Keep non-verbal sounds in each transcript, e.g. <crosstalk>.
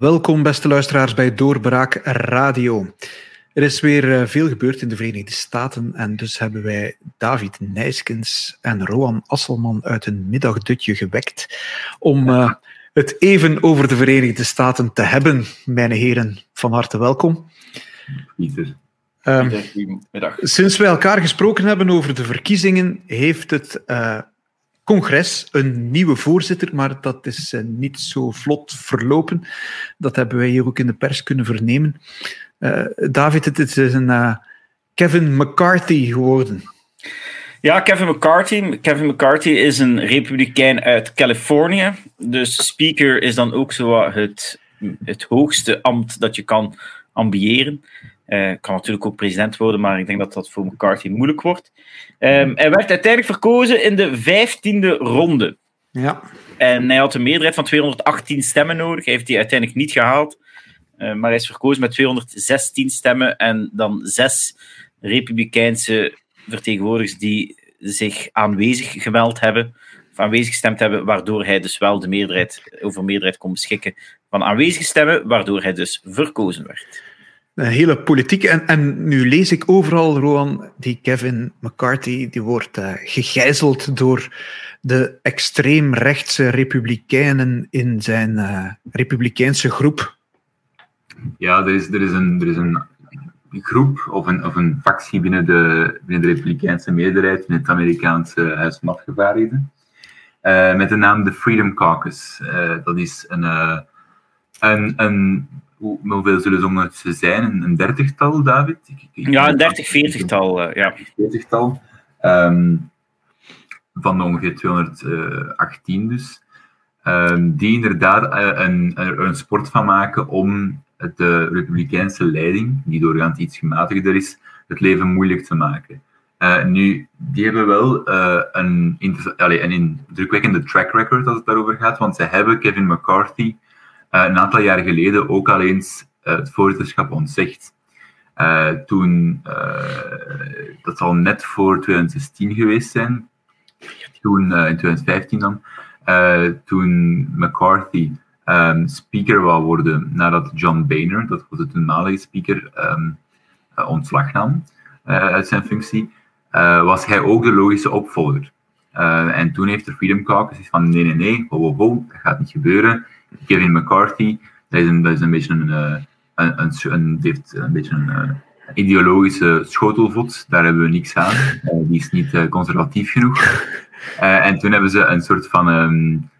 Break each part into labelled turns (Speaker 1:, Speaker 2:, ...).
Speaker 1: Welkom, beste luisteraars, bij Doorbraak Radio. Er is weer eh, veel gebeurd in de Verenigde Staten en dus hebben wij David Nijskens en Roan Asselman uit een middagdutje gewekt om uh, het even over de Verenigde Staten te hebben. Mijn heren, van harte welkom.
Speaker 2: Pieter.
Speaker 1: Um, sinds wij elkaar gesproken hebben over de verkiezingen, heeft het uh, congres een nieuwe voorzitter, maar dat is uh, niet zo vlot verlopen. Dat hebben wij hier ook in de pers kunnen vernemen. Uh, David, het is een Kevin McCarthy geworden.
Speaker 3: Ja, Kevin McCarthy. Kevin McCarthy is een republikein uit Californië. Dus speaker is dan ook zo het, het hoogste ambt dat je kan ambiëren. Uh, kan natuurlijk ook president worden, maar ik denk dat dat voor McCarthy moeilijk wordt. Um, hij werd uiteindelijk verkozen in de vijftiende ronde.
Speaker 1: Ja.
Speaker 3: En hij had een meerderheid van 218 stemmen nodig. Hij heeft die uiteindelijk niet gehaald. Uh, maar hij is verkozen met 216 stemmen en dan zes republikeinse vertegenwoordigers die zich aanwezig gemeld hebben, of aanwezig gestemd hebben, waardoor hij dus wel de meerderheid, over meerderheid kon beschikken van aanwezige stemmen, waardoor hij dus verkozen werd.
Speaker 1: Een hele politieke. En, en nu lees ik overal, Roan, die Kevin McCarthy, die wordt uh, gegijzeld door de extreemrechtse republikeinen in zijn uh, republikeinse groep.
Speaker 2: Ja, er is, er is, een, er is een groep of een, of een factie binnen de, binnen de republikeinse meerderheid in het Amerikaanse Huis van Afgevaardigden. Uh, met de naam de Freedom Caucus. dat is een, een, een hoeveel zullen ze zijn? Een, dertigtal, David?
Speaker 3: ja, een dertig, veertigtal. Uh, ja.
Speaker 2: Veertigtal. Um, van ongeveer 218 dus. Um, die inderdaad uh, een, een sport van maken om de republikeinse leiding, die doorgaans iets gematigder is, het leven moeilijk te maken. Uh, nu, die hebben wel uh, een, allez, een indrukwekkende track record als het daarover gaat, want ze hebben Kevin McCarthy een aantal jaar geleden ook al eens uh, het voorzitterschap ontzegd. Uh, toen, dat zal net voor 2016 geweest zijn, toen, in 2015 dan, toen McCarthy um, speaker wou worden nadat John Boehner, dat was de toenmalige speaker, um, ontslag nam uit zijn functie, was hij ook de logische opvolger. en toen heeft de Freedom Caucus van nee, nee, nee, ho, ho, ho, dat gaat niet gebeuren Kevin McCarthy, dat is een, dat is een beetje een, eh, een, een, een, heeft een beetje een uh, ideologische schotelvot. Daar hebben we niks aan. Uh, die is niet conservatief genoeg. <laughs> en toen hebben ze een soort van um,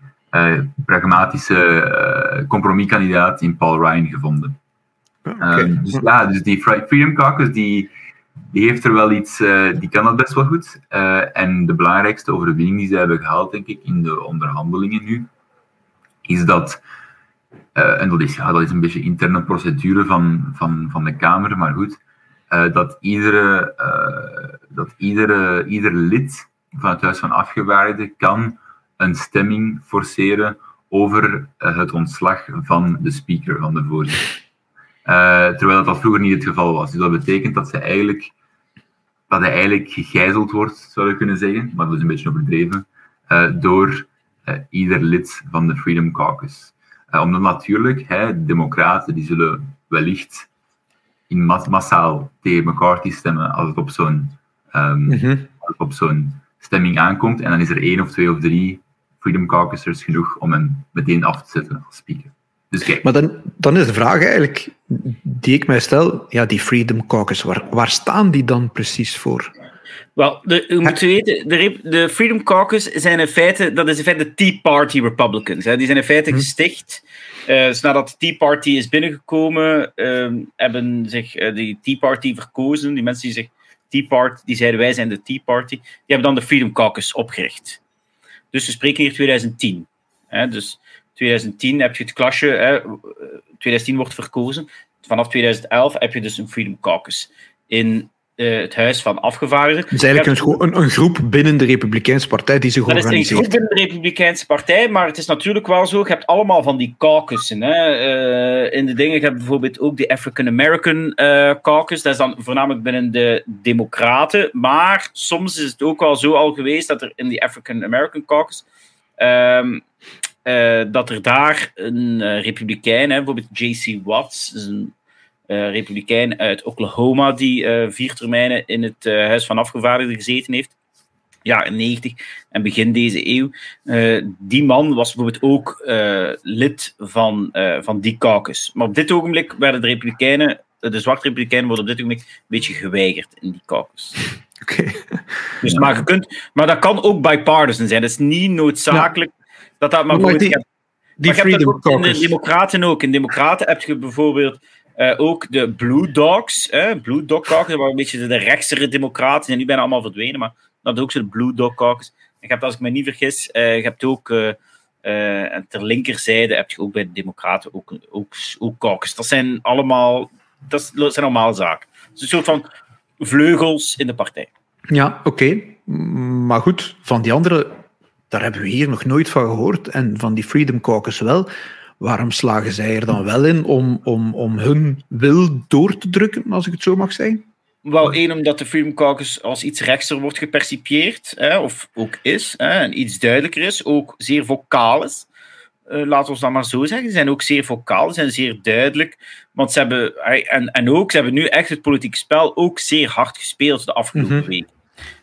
Speaker 2: pragmatische compromiskandidaat in Paul Ryan gevonden. Okay. Um, dus ja, dus die Freedom Caucus, die, die heeft er wel iets, die kan dat best wel goed. en de belangrijkste overwinning die ze hebben gehaald, denk ik, in de onderhandelingen nu, is dat, uh, en dat is, ja, dat is een beetje interne procedure van, van, van de Kamer, maar goed, uh, dat, iedere, uh, dat iedere, ieder lid van het Huis van Afgevaardigden kan een stemming forceren over het ontslag van de speaker, van de voorzitter. terwijl dat vroeger niet het geval was. Dus dat betekent dat, ze eigenlijk, dat hij eigenlijk gegijzeld wordt, zou je kunnen zeggen, maar dat is een beetje overdreven, door ieder lid van de Freedom Caucus. Uh, omdat natuurlijk, hè, democraten die zullen wellicht in mas massaal tegen McCarthy stemmen als het op zo'n um, mm -hmm. op zo'n stemming aankomt. En dan is er één of twee of drie Freedom Caucusers genoeg om hem meteen af te zetten als speaker. Dus kijk.
Speaker 1: Maar dan, dan is de vraag eigenlijk die ik mij stel, ja, die Freedom Caucus, waar, waar staan die dan precies voor?
Speaker 3: Wel, de, u moet weten, de, de, Freedom Caucus zijn in feite, dat is in feite de Tea Party Republicans. Hè. Die zijn in feite hm. gesticht. Uh, dus nadat de Tea Party is binnengekomen, uh, hebben zich uh, die Tea Party verkozen. Die mensen die zich Tea Party, die zeiden wij zijn de Tea Party, die hebben dan de Freedom Caucus opgericht. Dus we spreken hier 2010. Hè. Dus 2010 heb je het klasje, hè, 2010 wordt verkozen. Vanaf 2011 heb je dus een Freedom Caucus. In uh, het Huis van Afgevaardigden.
Speaker 1: Het is eigenlijk een, een, een, groep binnen de Republikeinse Partij die zich organiseert.
Speaker 3: Het is een groep binnen de Republikeinse Partij, maar het is natuurlijk wel zo, je hebt allemaal van die caucussen. Hè. Uh, in de dingen, je hebt bijvoorbeeld ook de African American uh, caucus, dat is dan voornamelijk binnen de Democraten, maar soms is het ook wel zo al geweest dat er in die African American caucus um, dat er daar een republikein, hè, bijvoorbeeld J.C. Watts, een republikein uit Oklahoma, die vier termijnen in het Huis van Afgevaardigden gezeten heeft, jaren 90 en begin deze eeuw. Die man was bijvoorbeeld ook lid van, van die caucus. Maar op dit ogenblik werden de Republikeinen, de zwarte Republikeinen, worden op dit ogenblik een beetje geweigerd in die caucus. <laughs>
Speaker 1: Oké.
Speaker 3: Dus, maar, je kunt, maar dat kan ook bipartisan zijn. Dat is niet noodzakelijk ja. dat dat maar, maar
Speaker 1: die,
Speaker 3: maar je hebt
Speaker 1: Freedom
Speaker 3: dat ook in de. Democraten ook. In Democraten heb je bijvoorbeeld uh, ook de Blue Dogs. Hè? Blue Dog Caucus, dat waren een beetje de rechtsere democraten. Zijn nu bijna allemaal verdwenen, maar dat is ook zo de Blue Dog Caucus. Je hebt, als ik me niet vergis, uh, je hebt ook uh, ter linkerzijde heb je ook bij de Democraten ook, ook, ook caucus. Dat zijn allemaal, dat zijn allemaal zaken. Dus een soort van vleugels in de partij.
Speaker 1: Ja, oké. Maar goed, van die andere, daar hebben we hier nog nooit van gehoord. En van die Freedom Caucus wel. Waarom slagen zij er dan wel in om, om, om hun wil door te drukken, als ik het zo mag zeggen?
Speaker 3: Wel, één, omdat de Freedom Caucus als iets rechtser wordt gepercipieerd, hè, of ook is, hè, en iets duidelijker is, ook zeer vocaal is. Uh, laten we dan maar zo zeggen. Ze zijn ook zeer vocaal, ze zijn zeer duidelijk. Want ze hebben, en, en ook, ze hebben nu echt het politieke spel ook zeer hard gespeeld de afgelopen mm -hmm. week.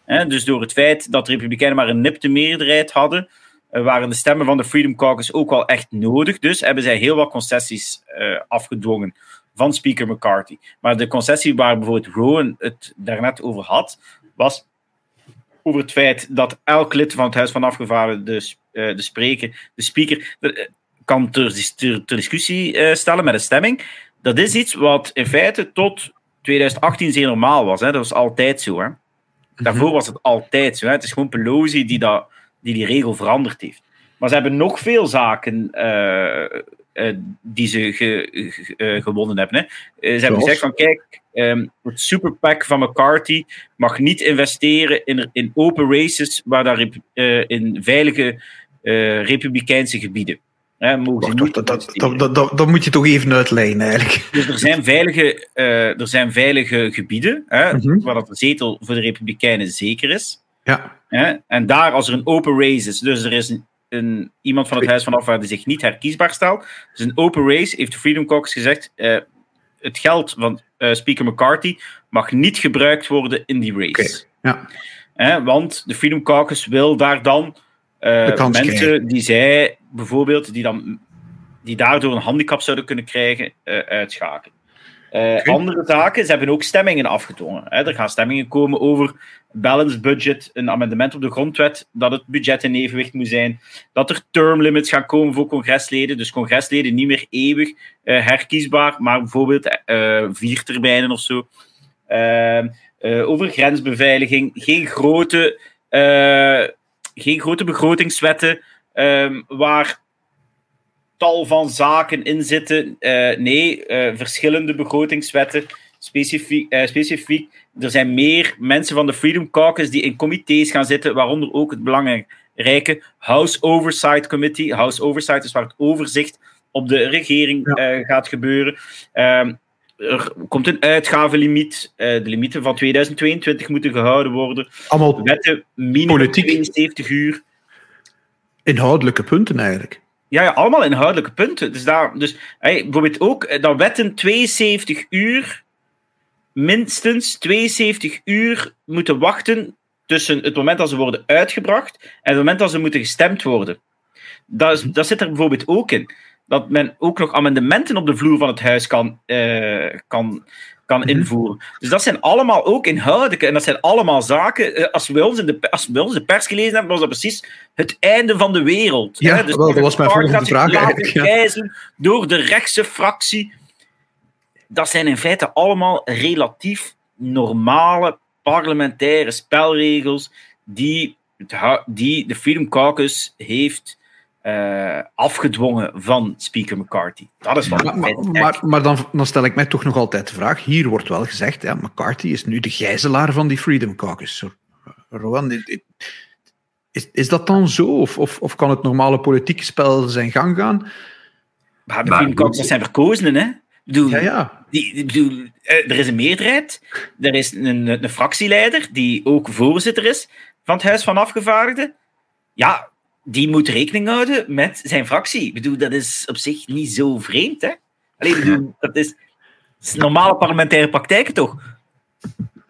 Speaker 3: Hè, dus door het feit dat de Republikeinen maar een nipte meerderheid hadden, waren de stemmen van de Freedom Caucus ook wel echt nodig. Dus hebben zij heel wat concessies uh, afgedwongen van Speaker McCarthy. Maar de concessie waar bijvoorbeeld Rowan het daarnet over had, was over het feit dat elk lid van het Huis van Afgevaardigden, de, uh, de spreker, de speaker, de, kan ter, ter, ter discussie uh, stellen met een stemming. Dat is iets wat in feite tot 2018 zeer normaal was. Hè? Dat was altijd zo. Hè? Daarvoor mm -hmm. was het altijd zo. Hè? Het is gewoon Pelosi die, dat, die die regel veranderd heeft. Maar ze hebben nog veel zaken uh, uh, die ze ge, ge, uh, gewonnen hebben. Hè. Ze hebben gezegd van kijk, um, het super PAC van McCarthy mag niet investeren in, in open races waar daar in veilige republikeinse gebieden. Hè,
Speaker 1: Wacht, dat, dat, dat, dat, dat moet je toch even uitleggen eigenlijk.
Speaker 3: Dus er zijn veilige, er zijn veilige gebieden hè, mm -hmm. waar dat de zetel voor de republikeinen zeker is.
Speaker 1: Ja.
Speaker 3: Hè, en daar als er een open race is, dus er is een een, iemand van het Huis van Afvaardigden zich niet herkiesbaar stelt. Dus een open race heeft de Freedom Caucus gezegd: uh, het geld van uh, Speaker McCarthy mag niet gebruikt worden in die race.
Speaker 1: Okay. Ja.
Speaker 3: Eh, want de Freedom Caucus wil daar dan mensen krijgen. die zij bijvoorbeeld, die, dan, die daardoor een handicap zouden kunnen krijgen, uitschakelen. Uh, okay. Andere zaken, ze hebben ook stemmingen afgedwongen. Hè. Er gaan stemmingen komen over balanced budget, een amendement op de grondwet, dat het budget in evenwicht moet zijn, dat er term limits gaan komen voor congresleden, dus congresleden niet meer eeuwig uh, herkiesbaar, maar bijvoorbeeld uh, vier termijnen of zo. over grensbeveiliging, geen grote, geen grote begrotingswetten waar tal van zaken in zitten. Uh, nee, uh, verschillende begrotingswetten. Specifiek, uh, specifiek, er zijn meer mensen van de Freedom Caucus die in comité's gaan zitten, waaronder ook het belangrijke House Oversight Committee. House Oversight is waar het overzicht op de regering ja. gaat gebeuren. Ehm, er komt een uitgavenlimiet. de limieten van 2022 moeten gehouden worden.
Speaker 1: Allemaal
Speaker 3: wetten minimum
Speaker 1: politiek.
Speaker 3: 72 uur.
Speaker 1: Inhoudelijke punten eigenlijk.
Speaker 3: Ja, ja, allemaal inhoudelijke punten. Dus, daar, dus bijvoorbeeld ook dat wetten 72 uur, minstens 72 uur moeten wachten tussen het moment dat ze worden uitgebracht en het moment dat ze moeten gestemd worden. Dat, is, dat zit er bijvoorbeeld ook in. Dat men ook nog amendementen op de vloer van het huis kan, uh, kan, kan invoeren. Dus dat zijn allemaal ook inhoudelijke en dat zijn allemaal zaken. Als we ons, in de, als we ons de pers gelezen hebben, was dat precies het einde van de wereld.
Speaker 1: Ja,
Speaker 3: hè? Dus
Speaker 1: wel, dat was mijn volgende vraag eigenlijk.
Speaker 3: Ja. Door de rechtse fractie. Dat zijn in feite allemaal relatief normale parlementaire spelregels die, die de Freedom Caucus heeft uh, afgedwongen van Speaker McCarthy. Dat is wat
Speaker 1: maar, maar, maar, maar, dan, dan stel ik mij toch nog altijd de vraag. Hier wordt wel gezegd, ja, McCarthy is nu de gijzelaar van die Freedom Caucus. Rowan, is, is dat dan zo? Of, of, of kan het normale politieke spel zijn gang gaan?
Speaker 3: Maar de Freedom Caucus zijn verkozenen, hè? Bedoel,
Speaker 1: ja, ja.
Speaker 3: Die, bedoel, er is een meerderheid, er is een, een fractieleider die ook voorzitter is van het Huis van Afgevaardigden. Ja, die moet rekening houden met zijn fractie. Ik bedoel, dat is op zich niet zo vreemd, hè? Alleen, bedoel, dat is, is normale parlementaire praktijken, toch?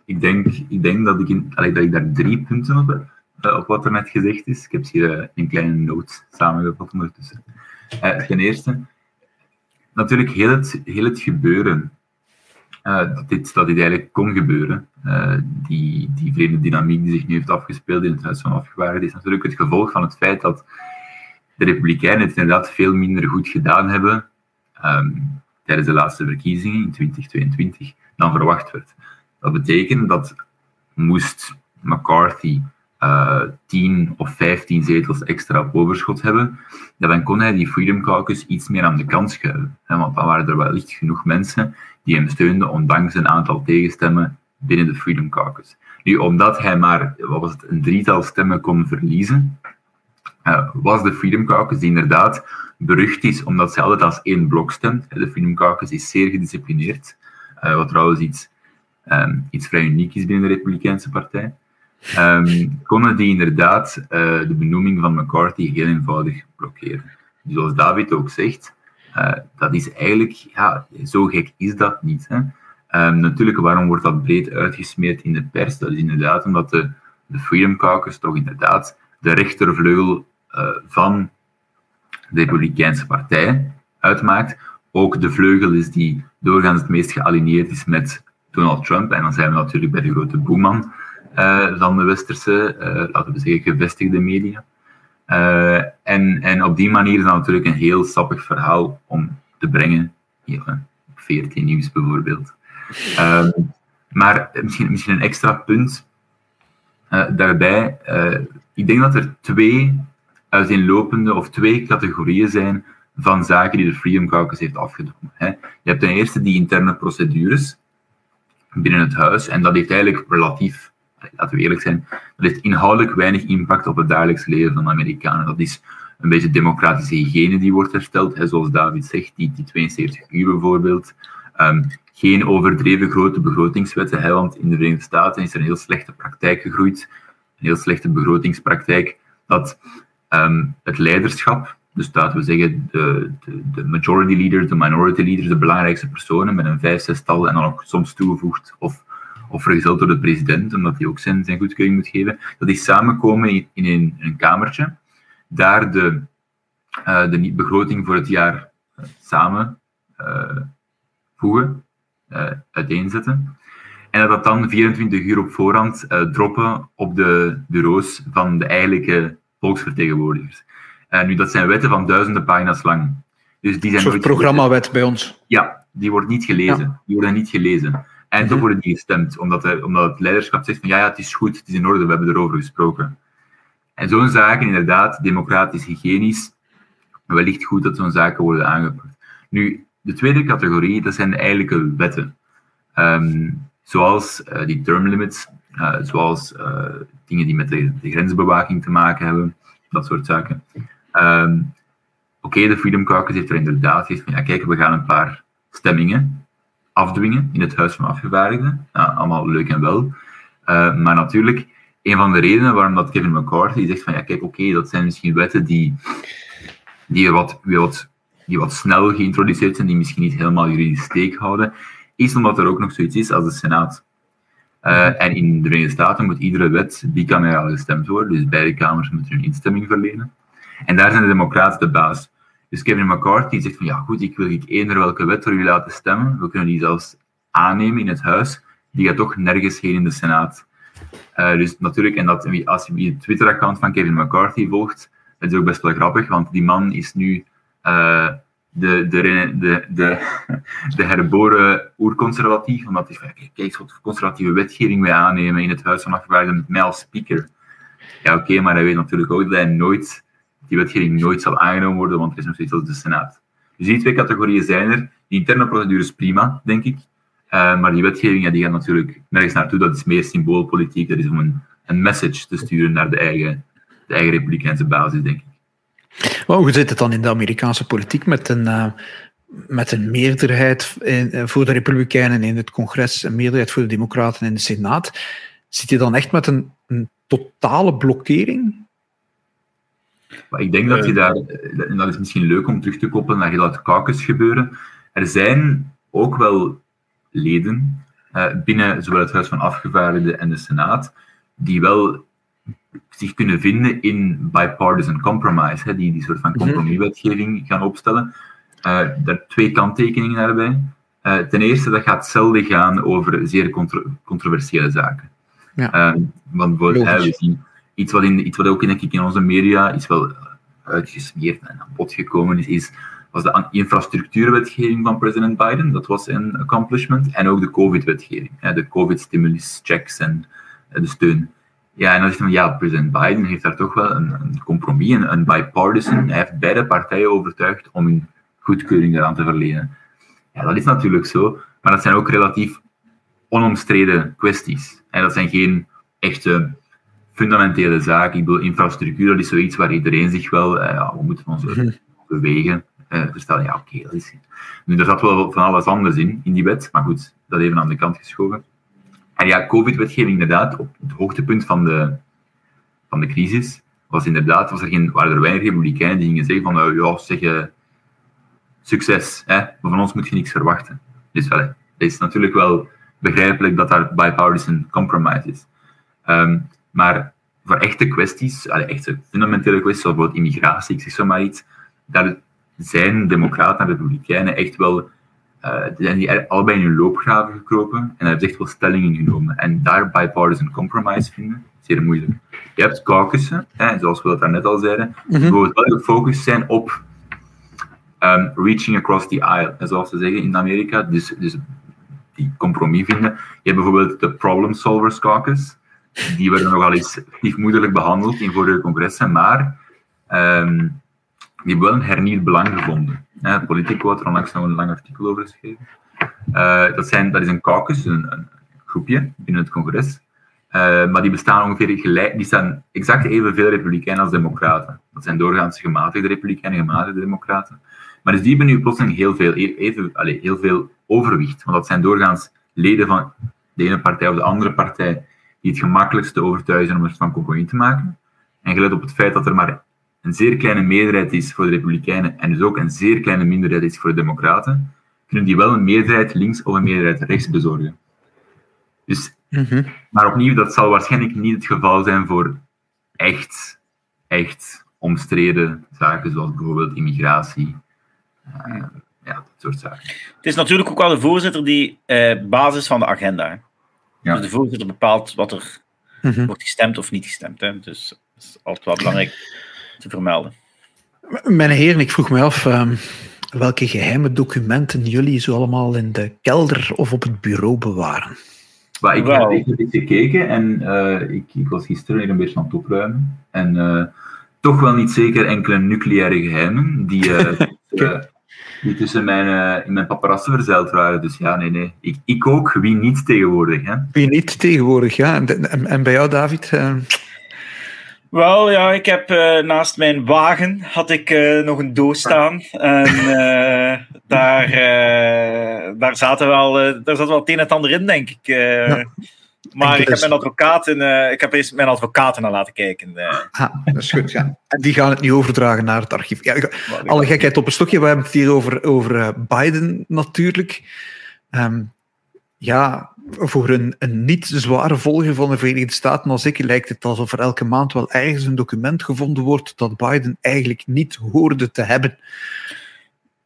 Speaker 2: Ik denk, ik denk dat, ik in, dat ik daar drie punten op heb, uh, op wat er net gezegd is. Ik heb hier een kleine noot samengevat ondertussen. Uh, ten eerste, natuurlijk heel het, heel het gebeuren dat, dit, dat dit eigenlijk kon gebeuren, die, die vreemde dynamiek die zich nu heeft afgespeeld in het Huis van Afgevaardigden, is natuurlijk het gevolg van het feit dat de Republikeinen het inderdaad veel minder goed gedaan hebben um, tijdens de laatste verkiezingen in 2022 dan verwacht werd. Dat betekent dat moest McCarthy uh, 10 of 15 zetels extra op overschot hebben, dan kon hij die Freedom Caucus iets meer aan de kant schuiven. Hè, want dan waren er wellicht genoeg mensen die hem steunden, ondanks een aantal tegenstemmen binnen de Freedom Caucus. Nu, omdat hij maar wat was het, een drietal stemmen kon verliezen, uh, was de Freedom Caucus, die inderdaad berucht is omdat zij altijd als één blok stemt. De Freedom Caucus is zeer gedisciplineerd, uh, wat trouwens iets, um, iets vrij uniek is binnen de Republikeinse Partij. Um, konden die inderdaad uh, de benoeming van McCarthy heel eenvoudig blokkeren. Dus zoals David ook zegt, uh, dat is eigenlijk, ja, zo gek is dat niet. Hè? Um, natuurlijk, waarom wordt dat breed uitgesmeerd in de pers? Dat is inderdaad omdat de, de Freedom Caucus toch inderdaad de rechtervleugel uh, van de Republikeinse Partij uitmaakt. Ook de vleugel is die doorgaans het meest gealigneerd is met Donald Trump. En dan zijn we natuurlijk bij de grote boeman uh, van de westerse, uh, laten we zeggen, gevestigde media. Uh, en, en op die manier is dat natuurlijk een heel sappig verhaal om te brengen. Op 14 nieuws bijvoorbeeld. Um, maar misschien, misschien een extra punt daarbij. ik denk dat er twee uiteenlopende of twee categorieën zijn van zaken die de Freedom Caucus heeft afgedwongen. Je hebt ten eerste die interne procedures binnen het huis, en dat heeft eigenlijk relatief, laten we eerlijk zijn, dat heeft inhoudelijk weinig impact op het dagelijks leven van de Amerikanen. Dat is een beetje democratische hygiëne die wordt hersteld, hè, zoals David zegt, die, die 72 uur bijvoorbeeld. Um, geen overdreven grote begrotingswetten, hè, want in de Verenigde Staten is er een heel slechte praktijk gegroeid, een heel slechte begrotingspraktijk, dat um, het leiderschap, dus laten we zeggen de, de, de, majority leaders, de minority leaders, de belangrijkste personen met een vijf, zestal en dan ook soms toegevoegd of, of vergezeld door de president, omdat hij ook zijn, zijn goedkeuring moet geven, dat die samenkomen in, in een, een kamertje, daar de, uh, de begroting voor het jaar uh, samen uh, voegen, uiteenzetten. En dat dat dan 24 uur op voorhand droppen op de bureaus van de eigenlijke volksvertegenwoordigers. Nu, dat zijn wetten van duizenden pagina's lang.
Speaker 1: Dus die zijn een soort programmawet bij ons.
Speaker 2: Ja, die wordt niet gelezen. Die worden niet gelezen. En toch mhm. worden die gestemd, omdat, er, omdat het leiderschap zegt van ja, ja, het is goed, het is in orde, we hebben erover gesproken. En zo'n zaken, inderdaad, democratisch, hygiënisch, wellicht goed dat zo'n zaken worden aangepakt. Nu, de tweede categorie, dat zijn de eigenlijke wetten. Um, zoals uh, die term limits, uh, zoals uh, dingen die met de, de, grensbewaking te maken hebben, dat soort zaken. Um, Oké, okay, de Freedom Caucus heeft er inderdaad gezegd van ja, kijk, we gaan een paar stemmingen afdwingen in het Huis van Afgevaardigden. Allemaal leuk en wel. Uh, maar natuurlijk, een van de redenen waarom dat Kevin McCarthy zegt van ja, kijk, oké, dat zijn misschien wetten die, die, wat, wat, die wat snel geïntroduceerd zijn, die misschien niet helemaal juridisch steek houden, is omdat er ook nog zoiets is als de Senaat. Uh, en in de Verenigde Staten moet iedere wet bicameraal gestemd worden, dus beide kamers moeten hun instemming verlenen. En daar zijn de democraten de baas. Dus Kevin McCarthy zegt van ja goed, ik wil ik eender welke wet voor jullie laten stemmen. We kunnen die zelfs aannemen in het huis. Die gaat toch nergens heen in de Senaat. Uh, dus natuurlijk, en dat, als je de Twitter-account van Kevin McCarthy volgt, dat is ook best wel grappig, want die man is nu uh, de, de, de, de, <laughs> de herboren oerconservatief, omdat hij kijk, kijk wat conservatieve wetgeving wij aannemen in het Huis van Afgevaardigden met mij als speaker. Ja, oké, maar hij weet natuurlijk ook dat hij nooit, die wetgeving nooit zal aangenomen worden, want er is nog steeds de Senaat. Dus die twee categorieën zijn er. Die interne procedure is prima, denk ik. Uh, maar die wetgeving ja, die gaat natuurlijk nergens naartoe. Dat is meer symboolpolitiek. Dat is om een, een message te sturen naar de eigen, de eigen republikeinse basis, denk ik.
Speaker 1: Oh, hoe zit het dan in de Amerikaanse politiek met een, uh, met een meerderheid uh, voor de Republikeinen in het congres, een meerderheid voor de Democraten in de Senaat? Zit je dan echt met een totale blokkering?
Speaker 2: Maar ik denk dat je daar, en dat is misschien leuk om terug te koppelen naar heel dat caucus gebeuren. Er zijn ook wel leden binnen zowel het Huis van Afgevaardigden en de Senaat, die wel zich kunnen vinden in bipartisan compromise, hè, die die soort van mhm. compromiswetgeving gaan opstellen. Uh, daar twee kanttekeningen daarbij. Uh, ten eerste, dat gaat zelden gaan over zeer controversiële zaken. Ja. Uh, want bijvoorbeeld, we zien iets wat, in, iets wat ook denk ik, in onze media is wel uitgesmeerd en aan bod gekomen is, is was de infrastructuurwetgeving van president Biden. Dat was een accomplishment. En ook de COVID-wetgeving. De COVID-stimulus checks en de steun. Ja, en dan zegt men, ja, president Biden heeft daar toch wel een, compromis, een, een bipartisan. Hij heeft beide partijen overtuigd om hun goedkeuring daaraan te verlenen. Ja, dat is natuurlijk zo, maar dat zijn ook relatief onomstreden kwesties. En dat zijn geen echte fundamentele zaken. Ik bedoel, infrastructuur, dat is zoiets waar iedereen zich wel, eh, ja, we moeten ons mhm. bewegen, eh, verstellen. Ja, oké, dat is... Nu, er zat wel van alles anders in, in die wet, maar goed, dat even aan de kant geschoven. En ja, COVID-wetgeving inderdaad, op het hoogtepunt van de, van de crisis, was inderdaad, was er geen, waren er weinig republikeinen die gingen zeggen van, uh, ja, zeg, uh, succes, hè, maar van ons moet je niks verwachten. Dus wel, het is natuurlijk wel begrijpelijk dat daar bipartisan compromise is. Um, maar voor echte kwesties, echte fundamentele kwesties, zoals bijvoorbeeld immigratie, ik zeg zo maar iets, daar zijn democraten en republikeinen echt wel uh, zijn die allebei in hun loopgraven gekropen en hebben echt wel stellingen genomen. En daar bipartisan compromise vinden, zeer moeilijk. Je hebt caucussen, hè, zoals we dat daarnet al zeiden, die mhm. bijvoorbeeld wel gefocust zijn op um, reaching across the aisle, zoals ze zeggen in Amerika. Dus, dus die compromis vinden. Je hebt bijvoorbeeld de Problem Solvers Caucus. Die werden nogal eens stiefmoederlijk behandeld in vorige congressen, maar um, die hebben wel een hernieuwd belang gevonden. Ja, Politico had er onlangs nog een lang artikel over geschreven. Uh, dat, zijn, dat is een caucus, een, een groepje binnen het congres. Uh, maar die bestaan ongeveer gelijk, die staan exact evenveel republikeinen als democraten. Dat zijn doorgaans gematigde republikeinen, gematigde democraten. Maar dus die hebben nu plotseling heel veel, even, heel veel overwicht. Want dat zijn doorgaans leden van de ene partij of de andere partij die het gemakkelijkste overtuigen om er van compromis te maken. En gelet op het feit dat er maar een zeer kleine meerderheid is voor de Republikeinen en dus ook een zeer kleine minderheid is voor de Democraten, kunnen die wel een meerderheid links of een meerderheid rechts bezorgen. Dus, mhm. Maar opnieuw, dat zal waarschijnlijk niet het geval zijn voor echt, echt omstreden zaken, zoals bijvoorbeeld immigratie. Uh, ja, dat soort zaken.
Speaker 3: Het is natuurlijk ook wel de voorzitter die uh, basis van de agenda. Ja. Dus de voorzitter bepaalt wat er mhm. wordt gestemd of niet gestemd. Hè. Dus dat is altijd wel belangrijk te vermelden.
Speaker 1: Mijn heren, ik vroeg me af ehm, welke geheime documenten jullie zo allemaal in de kelder of op het bureau bewaren.
Speaker 2: Maar ik heb even gekeken en uh, ik, ik, was gisteren hier een beetje aan het opruimen. En uh, toch wel niet zeker enkele nucleaire geheimen die, <laughs> uh, die tussen mijn, in mijn paparazzen verzeild waren. Dus ja, nee, nee. Ik, ik ook. Wie niet tegenwoordig. Hè?
Speaker 1: Wie niet tegenwoordig, ja. En, en, en bij jou, David?
Speaker 3: Wel, ja, ik heb uh, naast mijn wagen had ik uh, nog een doos staan. En uh, <laughs> daar, daar, zaten wel, daar zat wel het een en het ander in, denk ik. Ja. Maar ik heb mijn advocaten, ik heb eens mijn advocaten naar laten kijken.
Speaker 1: Ah, dat is goed, ja. En die gaan het nu overdragen naar het archief. Ja, alle gekheid op een stokje, we hebben het hier over, over Biden natuurlijk. Um, ja, voor een, een niet zware volger van de Verenigde Staten als ik lijkt het alsof er elke maand wel ergens een document gevonden wordt dat Biden eigenlijk niet hoorde te hebben.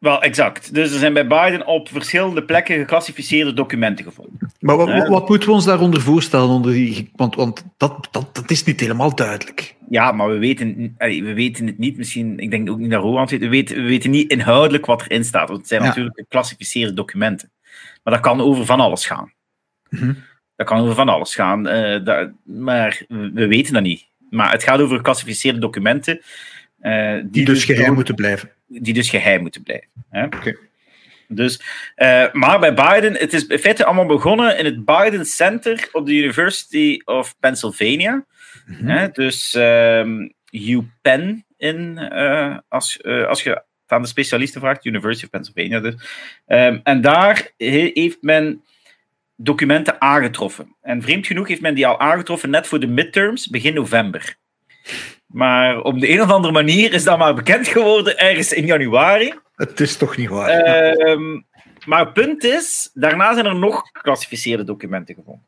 Speaker 3: Wel, exact. Dus er zijn bij Biden op verschillende plekken geclassificeerde documenten gevonden.
Speaker 1: Maar wat, wat moeten we ons daaronder voorstellen? Onder die, want want dat, dat, dat is niet helemaal duidelijk.
Speaker 3: Ja, maar we weten, we weten het niet. Misschien, ik denk ook niet naar Roland. We weten, we weten niet inhoudelijk wat erin staat. Want het zijn natuurlijk geclassificeerde documenten. Maar dat kan over van alles gaan. Mhm. Dat kan over van alles gaan. Uh, maar we weten dat niet. Maar het gaat over geclassificeerde documenten.
Speaker 1: Uh, die, die, dus, dus geheim moeten blijven.
Speaker 3: Die dus geheim moeten blijven. Oké. Dus, uh, maar bij Biden, het is in feite allemaal begonnen in het Biden Center op de University of Pennsylvania. Mm -hmm. dus um, UPenn in, als, als je aan de specialisten vraagt, University of Pennsylvania dus. Um, en daar heeft men documenten aangetroffen. En vreemd genoeg heeft men die al aangetroffen net voor de midterms, begin november. Maar op de een of andere manier is dat maar bekend geworden ergens in januari.
Speaker 1: Het is toch niet waar.
Speaker 3: Ehm, maar het punt is, daarna zijn er nog geclassificeerde documenten gevonden.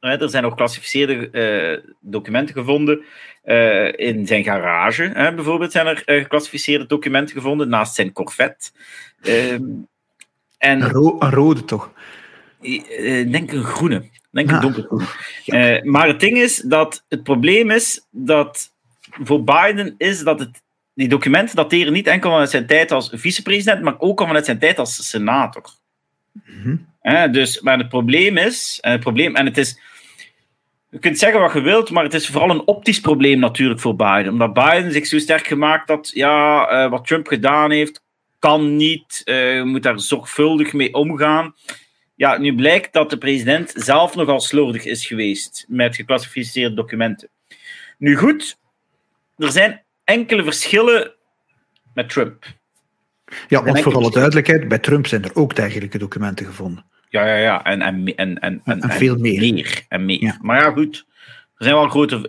Speaker 3: Er zijn nog geclassificeerde uh, documenten gevonden uh, in zijn garage. Hè, bijvoorbeeld zijn er uh, geclassificeerde documenten gevonden naast zijn Corvette. Um,
Speaker 1: en, een, ro een, rode toch?
Speaker 3: Ik denk een groene. Denk een ah. donkergroene. Ja. maar het ding is dat het probleem is dat voor Biden is dat het, die documenten dateren niet enkel vanuit zijn tijd als vicepresident, maar ook al vanuit zijn tijd als senator. Mm -hmm. dus, maar het probleem is, en het probleem, en het is je kunt zeggen wat je wilt, maar het is vooral een optisch probleem natuurlijk voor Biden. Omdat Biden zich zo sterk gemaakt dat ja, uh, wat Trump gedaan heeft, kan niet. Uh, je moet daar zorgvuldig mee omgaan. Ja, nu blijkt dat de president zelf nogal slordig is geweest met geclassificeerde documenten. Nu goed, er zijn enkele verschillen met Trump.
Speaker 1: Ja, want voor alle duidelijkheid, bij Trump zijn er ook dergelijke documenten gevonden.
Speaker 3: Ja, ja, ja. En, en, en, en,
Speaker 1: en, veel meer.
Speaker 3: en meer. Maar ja, goed. Er zijn wel grote,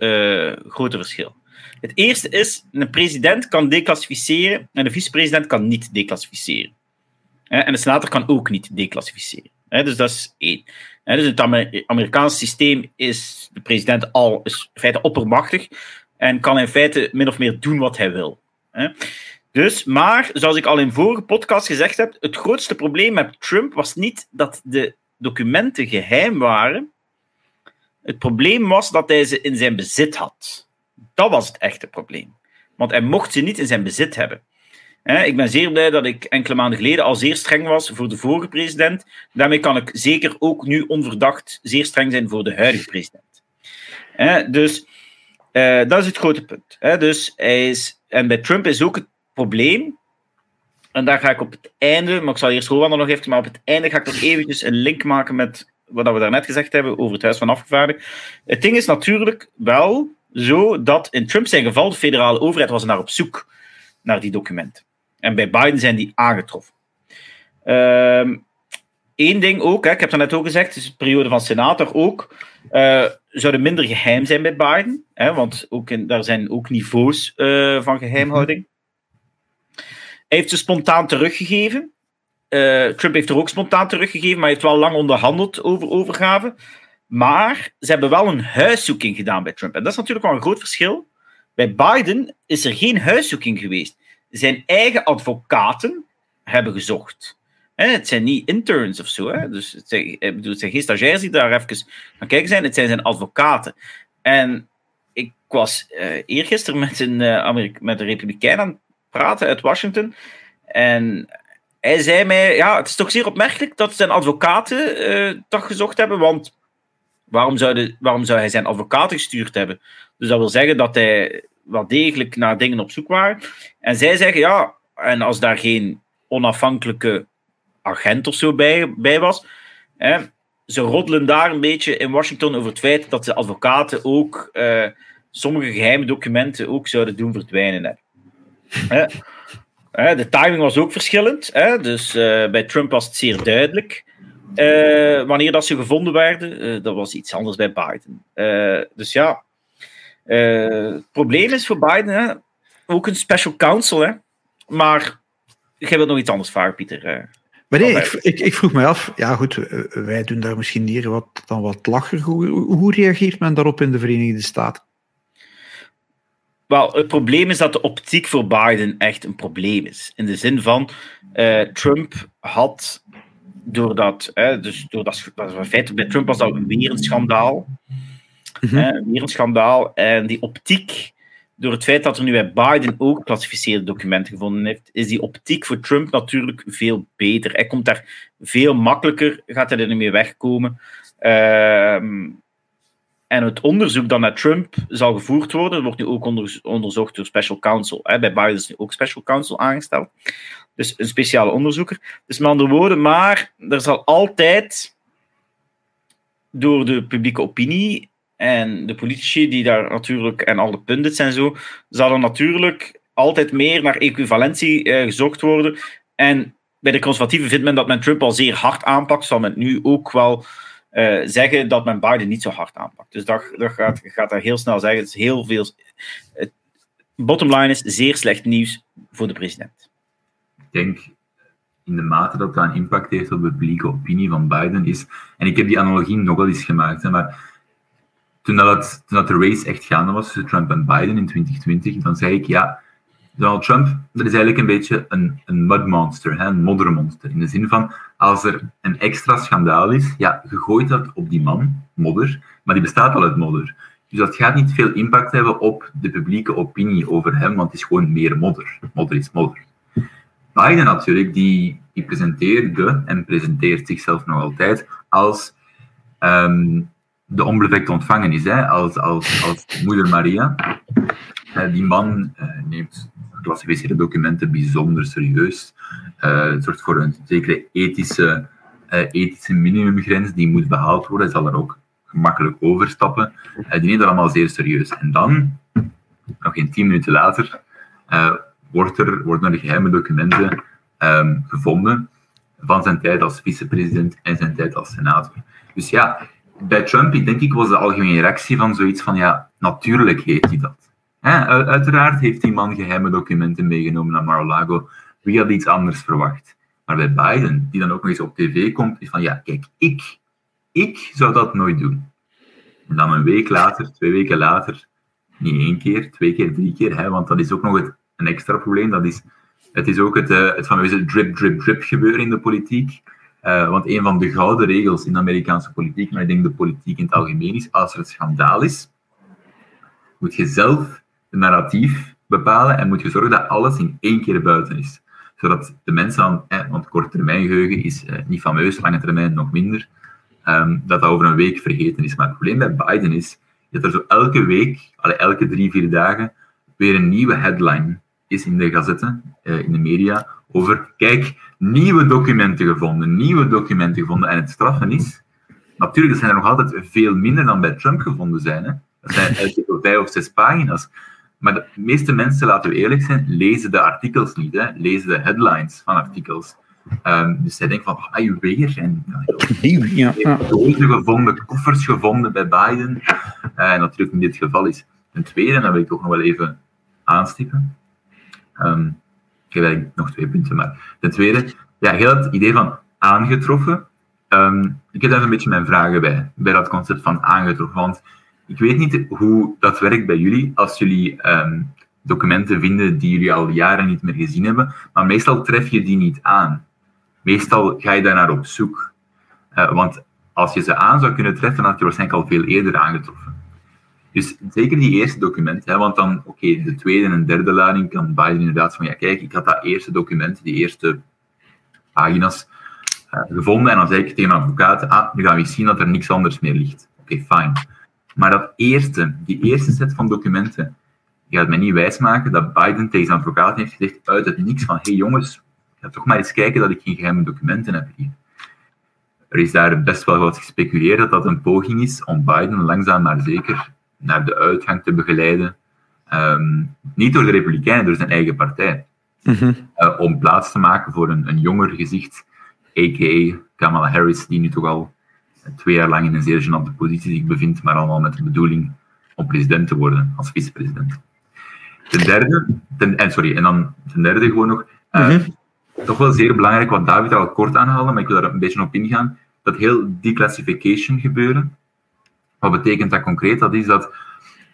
Speaker 3: uh, grote verschillen. Het eerste is, een president kan declassificeren en de vicepresident kan niet declassificeren. En de senator kan ook niet declassificeren. Dus dat is één. Dus in het Amerikaanse systeem is de president al is in feite oppermachtig en kan in feite min of meer doen wat hij wil. Dus, maar, zoals ik al in vorige podcast gezegd heb, het grootste probleem met Trump was niet dat de documenten geheim waren. Het probleem was dat hij ze in zijn bezit had. Dat was het echte probleem. Want hij mocht ze niet in zijn bezit hebben. Ik ben zeer blij dat ik enkele maanden geleden al zeer streng was voor de vorige president. Daarmee kan ik zeker ook nu onverdacht zeer streng zijn voor de huidige president. Dus uh, dat is het grote punt. Dus hij is, en bij Trump is ook het probleem. En daar ga ik op het einde, maar ik zal eerst Rowan nog even, maar op het einde ga ik nog eventjes een link maken met wat we daarnet gezegd hebben over het Huis van Afgevaardigden. Het ding is natuurlijk wel zo dat in Trump zijn geval de federale overheid was naar op zoek naar die documenten. En bij Biden zijn die aangetroffen. Eén ehm, ding ook, hè, ik heb het net ook gezegd, is de periode van senator ook, uh, zouden minder geheim zijn bij Biden. Hè, want ook in, daar zijn ook niveaus uh, van geheimhouding. Hij heeft ze spontaan teruggegeven. Uh, Trump heeft er ook spontaan teruggegeven, maar heeft wel lang onderhandeld over overgave. Maar ze hebben wel een huiszoeking gedaan bij Trump. En dat is natuurlijk wel een groot verschil. Bij Biden is er geen huiszoeking geweest. Zijn eigen advocaten hebben gezocht. Het zijn niet interns of zo. Hè? Dus het zijn, bedoel, het zijn geen stagiairs die daar even gaan kijken zijn. Het zijn zijn advocaten. En ik was uh, eergisteren met een, uh, met een republikein aan praten uit Washington. En hij zei mij, ja, het is toch zeer opmerkelijk dat zijn advocaten uh, toch gezocht hebben, want waarom zou, de, waarom zou hij zijn advocaten gestuurd hebben? Dus dat wil zeggen dat hij wel degelijk naar dingen op zoek waren. En zij zeggen, ja, en als daar geen onafhankelijke agent of zo bij, bij was, hè, ze roddelen daar een beetje in Washington over het feit dat de advocaten ook uh, sommige geheime documenten ook zouden doen verdwijnen. De timing was ook verschillend. Dus eh, bij Trump was het zeer duidelijk. Uh, wanneer dat ze gevonden werden, dat was iets anders bij Biden. dus ja, het probleem is voor Biden hè, ook een special counsel. Hè, maar jij wilt nog iets anders vragen, Pieter.
Speaker 1: Maar nee, ik, ik, ik, vroeg me af, ja goed, wij doen daar misschien hier wat, dan wat lacher. Hoe, hoe reageert men daarop in de Verenigde Staten?
Speaker 3: Wel, het probleem is dat de optiek voor Biden echt een probleem is. In de zin van, uh, Trump had doordat, dus doordat, in feite bij Trump was dat weer een schandaal. Mm weer een schandaal. En die optiek, door het feit dat er nu bij Biden ook klassificeerde documenten gevonden heeft, is die optiek voor Trump natuurlijk veel beter. Hij komt daar veel makkelijker, gaat hij er niet mee wegkomen. Ehm en het onderzoek dat naar Trump zal gevoerd worden, wordt nu ook onderzocht door Special Counsel. Bij Biden is nu ook Special Counsel aangesteld. Dus een speciale onderzoeker. Dus met andere woorden, maar er zal altijd door de publieke opinie en de politici die daar natuurlijk, en al de pundits en zo, zal er natuurlijk altijd meer naar equivalentie eh, gezocht worden. En bij de conservatieven vindt men dat men Trump al zeer hard aanpakt, zal men nu ook wel zeggen dat men Biden niet zo hard aanpakt. Dus dat, gaat, gaat daar heel snel zeggen. Het is heel veel. Het, bottom line is zeer slecht nieuws voor de president.
Speaker 2: Ik denk in de mate dat dat een impact heeft op de publieke opinie van Biden is. En ik heb die analogie nogal eens gemaakt, maar toen, dat, toen de race echt gaande was tussen Trump en Biden in 2020, dan zei ik ja Donald Trump, dat is eigenlijk een beetje een, een mudmonster, een moddermonster. In de zin van, als er een extra schandaal is, ja, je gooit dat op die man, modder, maar die bestaat al uit modder. Dus dat gaat niet veel impact hebben op de publieke opinie over hem, want het is gewoon meer modder. Modder is modder. Biden natuurlijk, die, die presenteerde en presenteert zichzelf nog altijd als um, de onbevlekte ontvangenis, hè, als, als, als moeder Maria. Uh, die man uh, neemt geclassificeerde documenten bijzonder serieus. Uh, het zorgt voor een zekere ethische, ethische minimumgrens die moet behaald worden. Hij zal er ook gemakkelijk overstappen. Die neemt dat allemaal zeer serieus. En dan, nog geen tien minuten later, wordt er, worden er geheime documenten um, gevonden van zijn tijd als vicepresident en zijn tijd als senator. Dus ja, bij Trump, denk ik, was de algemene reactie van zoiets van, ja, natuurlijk heeft hij dat uiteraard heeft die man geheime documenten meegenomen naar Mar-a-Lago. Wie had iets anders verwacht? Maar bij Biden, die dan ook nog eens op tv komt, is van ja, kijk, ik, ik zou dat nooit doen. En dan een week later, twee weken later, niet één keer, twee keer, drie keer, hè, want dat is ook nog het, een extra probleem. Dat is, het is ook het, uh, het fameuze drip, drip, drip gebeuren in de politiek. Uh, want een van de gouden regels in de Amerikaanse politiek, maar ik denk de politiek in het algemeen is, als er een schandaal is, moet je zelf narratief bepalen en moet je zorgen dat alles in één keer buiten is. Zodat de mensen aan, eh, want korttermijngeheugen is eh, niet fameus, lange termijn nog minder, um, dat dat over een week vergeten is. Maar het probleem bij Biden is dat er zo elke week, alle, elke drie, vier dagen, weer een nieuwe headline is in de gazetten, uh, in de media, over, kijk, nieuwe documenten gevonden, nieuwe documenten gevonden. En het straffen is, natuurlijk, zijn er nog altijd veel minder dan bij Trump gevonden zijn. Hè. Dat zijn <laughs> vijf of zes pagina's. Maar de meeste mensen, laten we eerlijk zijn, lezen de artikels niet, hè? lezen de headlines van artikels. Um, dus zij denken van, ah, je weer. En ja, ja. gevonden, koffers gevonden bij Biden. Uh, en natuurlijk in dit geval is. Ten tweede, en dat wil ik toch nog wel even aanstippen. Um, ik heb eigenlijk nog twee punten, maar ten tweede, ja, heel het idee van aangetroffen. Um, ik heb daar een beetje mijn vragen bij, bij dat concept van aangetroffen. Want ik weet niet hoe dat werkt bij jullie als jullie ehm, documenten vinden die jullie al jaren niet meer gezien hebben, maar meestal tref je die niet aan. Meestal ga je daar naar op zoek. Uh, want als je ze aan zou kunnen treffen, had je waarschijnlijk al veel eerder aangetroffen. Dus zeker die eerste document, hè, want dan, oké, de tweede en derde lading kan Biden inderdaad van, ja kijk, ik had dat eerste document, die eerste pagina's, uh, gevonden en dan zei ik tegen mijn advocaat, ah, nu gaan we zien dat er niks anders meer ligt. Oké, fijn. Maar dat eerste, die eerste set van documenten, gaat mij niet wijsmaken dat Biden tegen zijn advocaat heeft gezegd uit het niks van hey jongens, ga toch maar eens kijken dat ik geen geheime documenten heb hier. Er is daar best wel wat gespeculeerd dat dat een poging is om Biden langzaam maar zeker naar de uitgang te begeleiden. Ehm, niet door de Republikeinen, door zijn eigen partij. Mhm. Eh, om plaats te maken voor een, een jonger gezicht, a.k.a. Kamala Harris, die nu toch al twee jaar lang in een zeer gênante positie zich bevindt, maar allemaal met de bedoeling om president te worden, als vicepresident. Ten derde, ten, en sorry, en dan ten derde gewoon nog, uh, mm toch wel zeer belangrijk, wat David al kort aanhaalde, maar ik wil daar een beetje op ingaan, dat heel declassification gebeuren. Wat betekent dat concreet? Dat is dat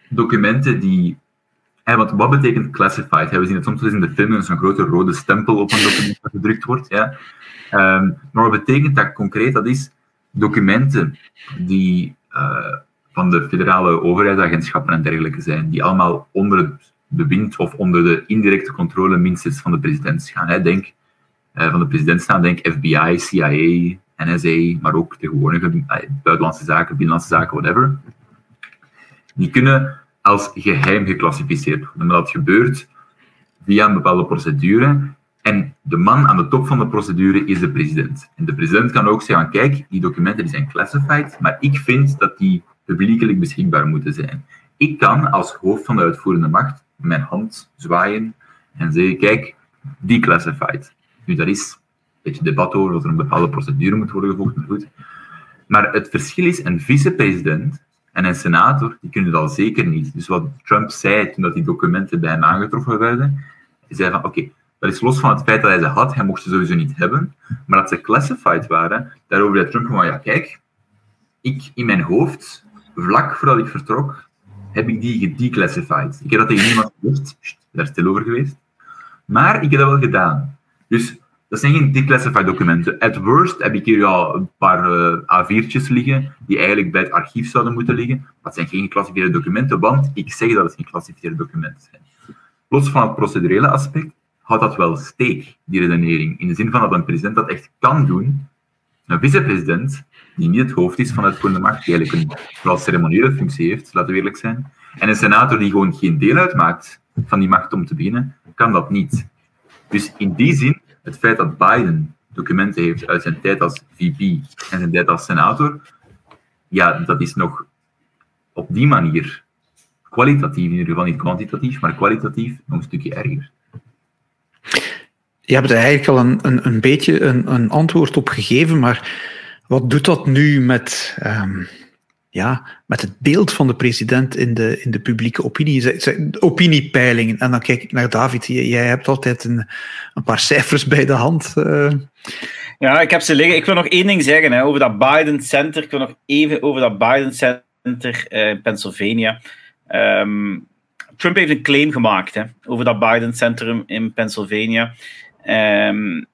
Speaker 2: documenten die want wat betekent classified? we zien het soms in de film, zo'n grote rode stempel op een <laughs> document dat gedrukt wordt. Ja. Ehm, maar wat betekent dat concreet? Dat is documenten die uh, van de federale overheidsagentschappen en dergelijke zijn, die allemaal onder het bewind of onder de indirecte controle minstens van de president gaan. Hè. Denk uh, van de president staan, denk FBI, CIA, NSA, maar ook tegenwoordig uh, buitenlandse zaken, binnenlandse zaken, whatever. Die kunnen als geheim geclassificeerd worden. Dat gebeurt via een bepaalde procedure en de man aan de top van de procedure is de president. En de president kan ook zeggen, kijk, die documenten die zijn classified, maar ik vind dat die publiekelijk beschikbaar moeten zijn. Ik kan als hoofd van de uitvoerende macht mijn hand zwaaien en zeggen, kijk, declassified. Nu, daar is beetje debat over of er een bepaalde procedure moet worden gevolgd, maar goed. Maar het verschil is, een vicepresident en een senator, die kunnen dat zeker niet. Dus wat Trump zei toen dat die documenten bij hem aangetroffen werden, hij zei van, oké, dat is los van het feit dat hij ze had, hij mocht ze sowieso niet hebben, maar dat ze classified waren, daarover zei Trump van, ja kijk, ik in mijn hoofd, vlak voordat ik vertrok, heb ik die gedeclassified. Ik heb dat tegen niemand gezegd, daar is stil over geweest, maar ik heb dat wel gedaan. Dus dat zijn geen declassified documenten. At worst heb ik hier al een paar uh, A4'tjes liggen, die eigenlijk bij het archief zouden moeten liggen. Het zijn geen geclassificeerde documenten, want ik zeg dat het geen geclassificeerde documenten zijn. Los van het procedurele aspect, houdt dat wel steek, die redenering. In de zin van dat een president dat echt kan doen, een vicepresident, die niet het hoofd is van de macht, die eigenlijk een vooral ceremoniële functie heeft, laten we eerlijk zijn, en een senator die gewoon geen deel uitmaakt van die macht om te beginnen, kan dat niet. Dus in die zin het feit dat Biden documenten heeft uit zijn tijd als VP en zijn tijd als senator, ja, dat is nog op die manier kwalitatief, in ieder geval niet kwantitatief, maar kwalitatief nog een stukje erger.
Speaker 1: Je hebt er eigenlijk al een, een, een beetje een, een antwoord op gegeven, maar wat doet dat nu met um, ja, met het beeld van de president in de, in de publieke opinie. Opiniepeilingen. En dan kijk ik naar David. Jij hebt altijd een, een paar cijfers bij de hand. Uh.
Speaker 3: Ja, ik heb ze liggen. Ik wil nog één ding zeggen hè, over dat Biden Center. Ik wil nog even over dat Biden Center uh, in Pennsylvania. Um, Trump heeft een claim gemaakt hè, over dat Biden Center in Pennsylvania. Um,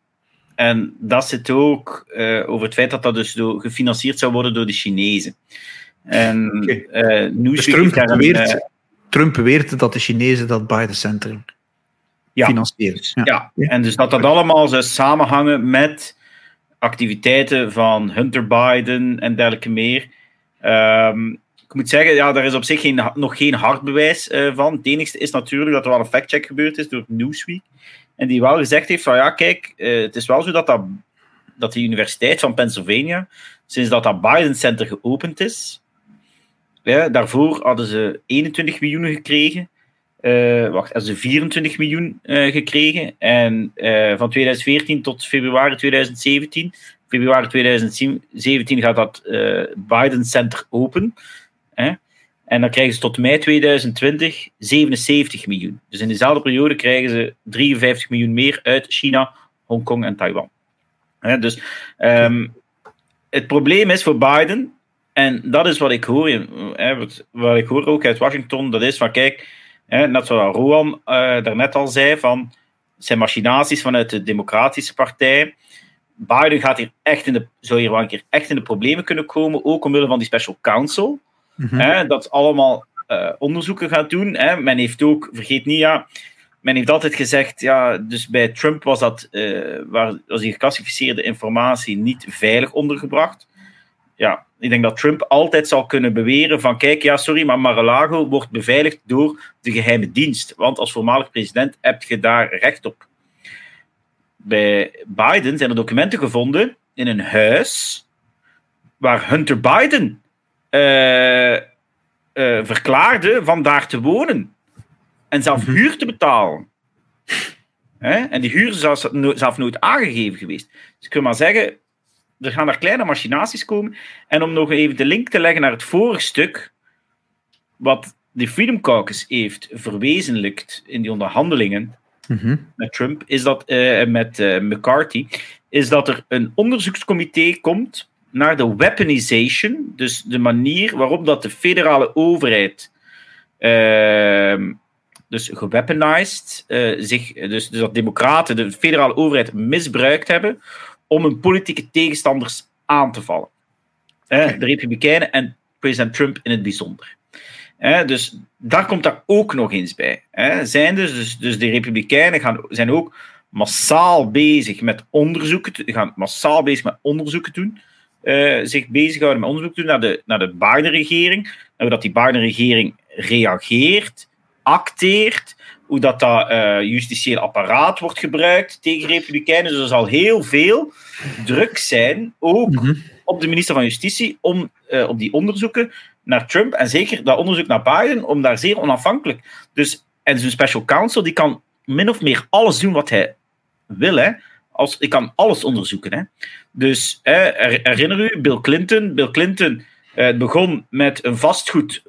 Speaker 3: en dat zit ook uh, over het feit dat dat dus gefinancierd zou worden door de Chinezen. En okay. uh,
Speaker 1: dus Trump, beweert, uh, Trump beweert dat de Chinezen dat Biden Center ja. financieren.
Speaker 3: Ja. ja. en dus dat dat allemaal zou samenhangen met activiteiten van Hunter Biden en dergelijke meer. Um, ik moet zeggen, ja, daar is op zich geen, nog geen hard bewijs uh, van. Het enigste is natuurlijk dat er wel een factcheck gebeurd is door Newsweek. En die wel gezegd heeft van ja, kijk, uh, het is wel zo dat, dat, dat de Universiteit van Pennsylvania, sinds dat dat Biden Center geopend is, daarvoor hadden ze 21 miljoen gekregen. Uh, wacht, hadden ze 24 miljoen uh, gekregen. En uh, van 2014 tot februari 2017. Februari 2017 gaat dat Biden Center open. Hè? En dan krijgen ze tot mei 2020 77 miljoen. Dus in dezelfde periode krijgen ze 53 miljoen meer uit China, Hongkong en Taiwan. Hè? Dus um, het probleem is voor Biden en dat is wat ik hoor, hè, wat, wat, ik hoor ook uit Washington, dat is van kijk, hè, net zoals Rohan uh, daarnet al zei, van zijn machinaties vanuit de Democratische Partij. Biden gaat hier echt in de, zou hier wel een keer echt in de problemen kunnen komen, ook omwille van die special counsel. Mm hè, dat allemaal uh, onderzoeken gaat doen. Hè. Men heeft ook, vergeet niet, ja, men heeft altijd gezegd, ja, dus bij Trump was dat, uh, was die geclassificeerde informatie niet veilig ondergebracht ja, ik denk dat Trump altijd zal kunnen beweren van kijk, ja, sorry, maar Mar-a-Lago wordt beveiligd door de geheime dienst. Want als voormalig president heb je daar recht op. Bij Biden zijn er documenten gevonden in een huis waar Hunter Biden uh, uh, verklaarde van daar te wonen. En zelf mhm. huur te betalen. En die huur is zelf nooit aangegeven geweest. Dus ik kan maar zeggen, er gaan er kleine machinaties komen. En om nog even de link te leggen naar het vorige stuk, wat de Freedom Caucus heeft verwezenlijkt in die onderhandelingen mhm. met Trump, is dat, uh, met uh, McCarthy, is dat er een onderzoekscomité komt naar de weaponization, dus de manier waarop dat de federale overheid uh, dus geweaponized, uh, zich, dus, dus dat democraten de federale overheid misbruikt hebben om hun politieke tegenstanders aan te vallen. De Republikeinen en president Trump in het bijzonder. Dus daar komt daar ook nog eens bij. Zijn dus, dus, dus de Republikeinen gaan, zijn ook massaal bezig met onderzoeken, gaan massaal bezig met onderzoeken doen, uh, zich bezighouden met onderzoek doen naar de, naar de Biden-regering, naar dat die Biden-regering reageert, acteert, hoe dat, dat uh, justitieel apparaat wordt gebruikt tegen republikeinen. Dus er zal heel veel druk zijn, ook mhm. op de minister van Justitie, om uh, op die onderzoeken naar Trump en zeker dat onderzoek naar Biden, om daar zeer onafhankelijk. Dus, en zijn special counsel die kan min of meer alles doen wat hij wil. Hè. als, ik kan alles onderzoeken. Hè. Dus herinner u, Bill Clinton. Bill Clinton uh, begon met een vastgoed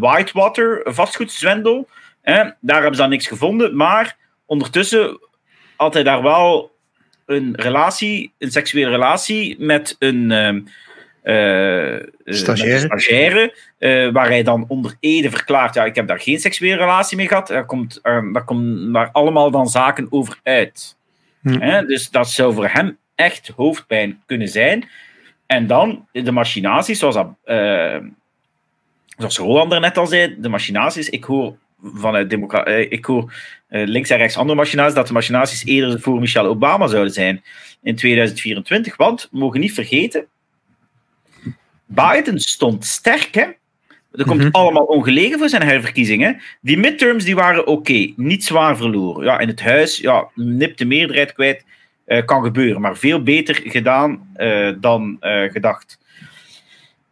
Speaker 3: Whitewater, een vastgoedzwendel. Daar hebben ze dan niks gevonden, maar ondertussen had hij daar wel een relatie, een seksuele relatie met een uh, stagiaire, stagiaire waar hij dan onder ede verklaart, ja, ik heb daar geen seksuele relatie mee gehad. Daar komt, daar komt daar allemaal dan zaken over uit. Hm. Dus dat zou voor hem echt hoofdpijn kunnen zijn. En dan de machinaties, zoals, dat, uh, zoals Roland er net al zei, de machinaties. Ik hoor vanuit democra uh, ik hoor uh, links en rechts andere machinaties, dat de machinaties eerder voor Michelle Obama zouden zijn in 2024. Want we mogen niet vergeten, Biden stond sterk, hè? Dat komt mhm. allemaal ongelegen voor zijn herverkiezingen. Die midterms die waren oké, niet zwaar verloren. Ja, in het huis, ja, nipt de meerderheid kwijt. Uh, kan gebeuren, maar veel beter gedaan uh, dan uh, gedacht.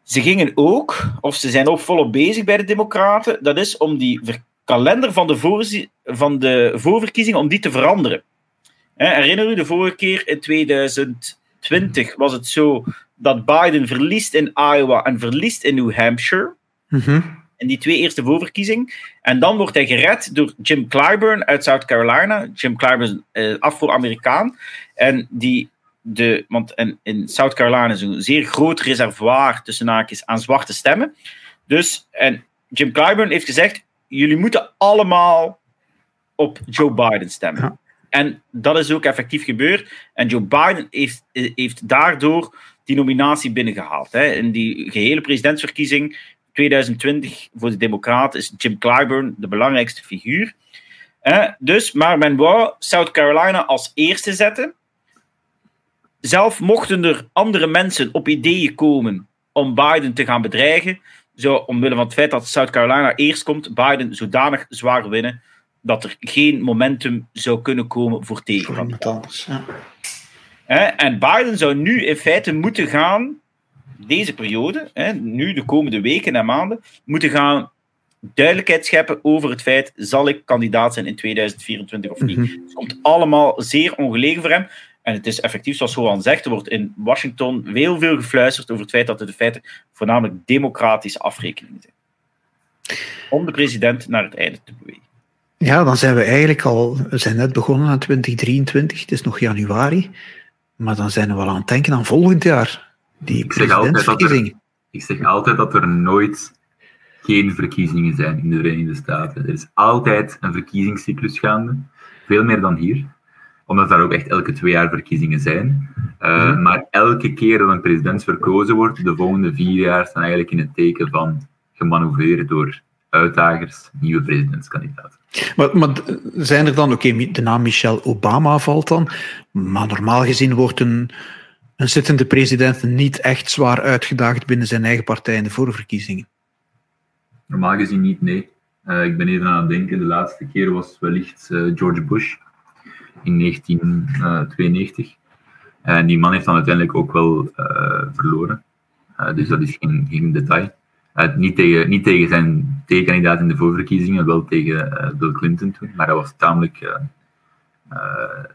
Speaker 3: Ze gingen ook, of ze zijn ook volop bezig bij de Democraten, dat is om die kalender van de, van de voorverkiezingen om die te veranderen. herinner u, de vorige keer in 2020 was het zo dat Biden verliest in Iowa en verliest in New Hampshire. Mm In die twee eerste voorverkiezingen. En dan wordt hij gered door Jim Clyburn uit South Carolina. Jim Clyburn is uh, Afro-Amerikaan. En die de, want in, in South Carolina is een zeer groot reservoir tussen haakjes aan zwarte stemmen. Dus, en Jim Clyburn heeft gezegd: jullie moeten allemaal op Joe Biden stemmen. En dat is ook effectief gebeurd. En Joe Biden heeft, heeft daardoor die nominatie binnengehaald. Hè. In die gehele presidentsverkiezing 2020 voor de Democraten is Jim Clyburn de belangrijkste figuur. dus, maar men wou South Carolina als eerste zetten. Zelf mochten er andere mensen op ideeën komen om Biden te gaan bedreigen, zo omwille van het feit dat South Carolina eerst komt, Biden zodanig zwaar winnen dat er geen momentum zou kunnen komen voor tegenkandidaten. Ja. En Biden zou nu in feite moeten gaan, deze periode, nu de komende weken en maanden, moeten gaan duidelijkheid scheppen over het feit, zal ik kandidaat zijn in 2024 of niet. Mhm. Het komt allemaal zeer ongelegen voor hem. En het is effectief, zoals Johan zegt, er wordt in Washington heel veel gefluisterd over het feit dat het de feiten voornamelijk democratische afrekeningen zijn. Om de president naar het einde te bewegen.
Speaker 1: Ja, dan zijn we eigenlijk al, we zijn net begonnen aan 2023, het is nog januari, maar dan zijn we wel aan het denken aan volgend jaar, die. Ik
Speaker 2: zeg altijd dat er nooit geen verkiezingen zijn in de Verenigde Staten. Er is altijd een verkiezingscyclus gaande, veel meer dan hier omdat daar ook echt elke twee jaar verkiezingen zijn. Uh, mm Maar elke keer dat een president verkozen wordt, de volgende vier jaar staan eigenlijk in het teken van gemanoeuvreerd door uitdagers, nieuwe presidentskandidaten.
Speaker 1: Maar, maar zijn er dan, oké, de naam Michelle Obama valt dan, maar normaal gezien wordt een, een zittende president niet echt zwaar uitgedaagd binnen zijn eigen partij in de voorverkiezingen?
Speaker 2: Normaal gezien niet, nee. Uh, ik ben even aan het denken, de laatste keer was wellicht uh, George Bush in 1992. En die man heeft dan uiteindelijk ook wel uh, verloren. Uh, dus dat is geen, geen detail. Niet, tegen, niet tegen zijn tegenkandidaat in de voorverkiezingen, wel tegen Bill Clinton toen. Maar hij was tamelijk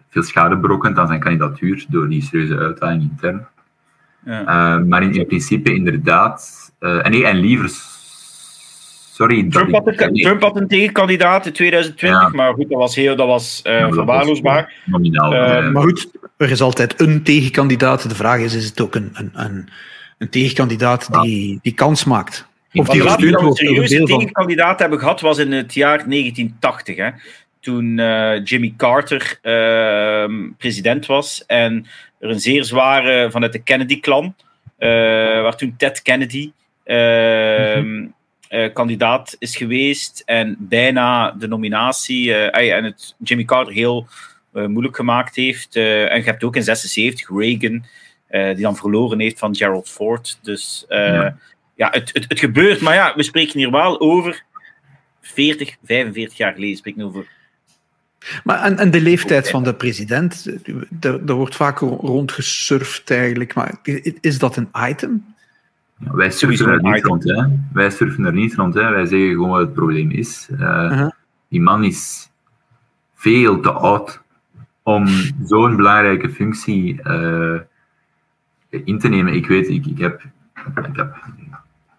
Speaker 2: veel schade berokkend aan zijn kandidatuur door die serieuze uitdaging intern. Ja. maar in, in, principe inderdaad. en, nee, en liever Sorry.
Speaker 3: Trump had, een, Trump had een tegenkandidaat in 2020, maar goed, dat was, heel, dat was uh, ja, verwaarloosbaar.
Speaker 1: Nominaal. Uh, maar goed, er is altijd een tegenkandidaat. De vraag is, is het ook een, een, een, een tegenkandidaat die, die kans maakt?
Speaker 3: Of die gestuurd wordt? Een serieuze tegenkandidaat hebben gehad was in het jaar 1980. Hè, toen uh, Jimmy Carter ehm, president was en er een zeer zware vanuit de Kennedy-klan, waar toen Ted Kennedy... Mm uh, kandidaat is geweest en bijna de nominatie uh, en het Jimmy Carter heel uh, moeilijk gemaakt heeft. en je hebt ook in 76 Reagan, die dan verloren heeft van Gerald Ford. Dus ja, ja het, het, het, gebeurt, maar ja, we spreken hier wel over 40, 45 jaar geleden. Spreken over
Speaker 1: maar en, en de leeftijd van de president, daar wordt vaak rondgesurfd eigenlijk. Maar is dat een item?
Speaker 2: Wij surfen er niet rond. Hè. Wij surfen er niet rond. Hè. Wij zeggen gewoon wat het probleem is. Uh, Die man is veel te oud om zo'n belangrijke functie uh, in te nemen. Ik weet, ik, ik, heb, ik heb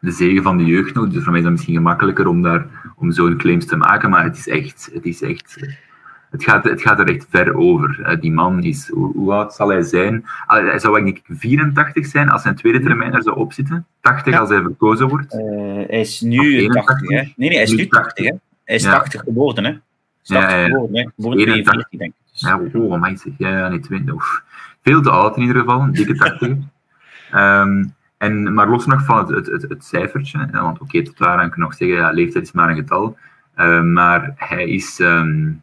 Speaker 2: de zegen van de jeugd nog, dus voor mij is het misschien gemakkelijker om, daar, om zo'n claims te maken, maar het is echt, het is echt het gaat, het gaat er echt ver over. Die man is, hoe, oud zal hij zijn? Ah, hij zou denk ik 84 zijn als zijn tweede termijn er zou opzitten. 80 als hij verkozen wordt.
Speaker 3: Uh, hij is nu 80, hè? Nee, nee, hij is nu 80, hè? Hij is ja. 80 geworden, hè? Is 80 ja, geworden, hè? Geboren 82, denk ik. Dus.
Speaker 2: Ja, oh, man, zeg. Ja, nee, 20. Veel te oud in ieder geval, een dikke 80. um, <laughs> ehm, en, maar los nog van het, het, het, het cijfertje, want oké, okay, tot daar kan ik nog zeggen, ja, leeftijd is maar een getal. Uh, maar hij is... Um,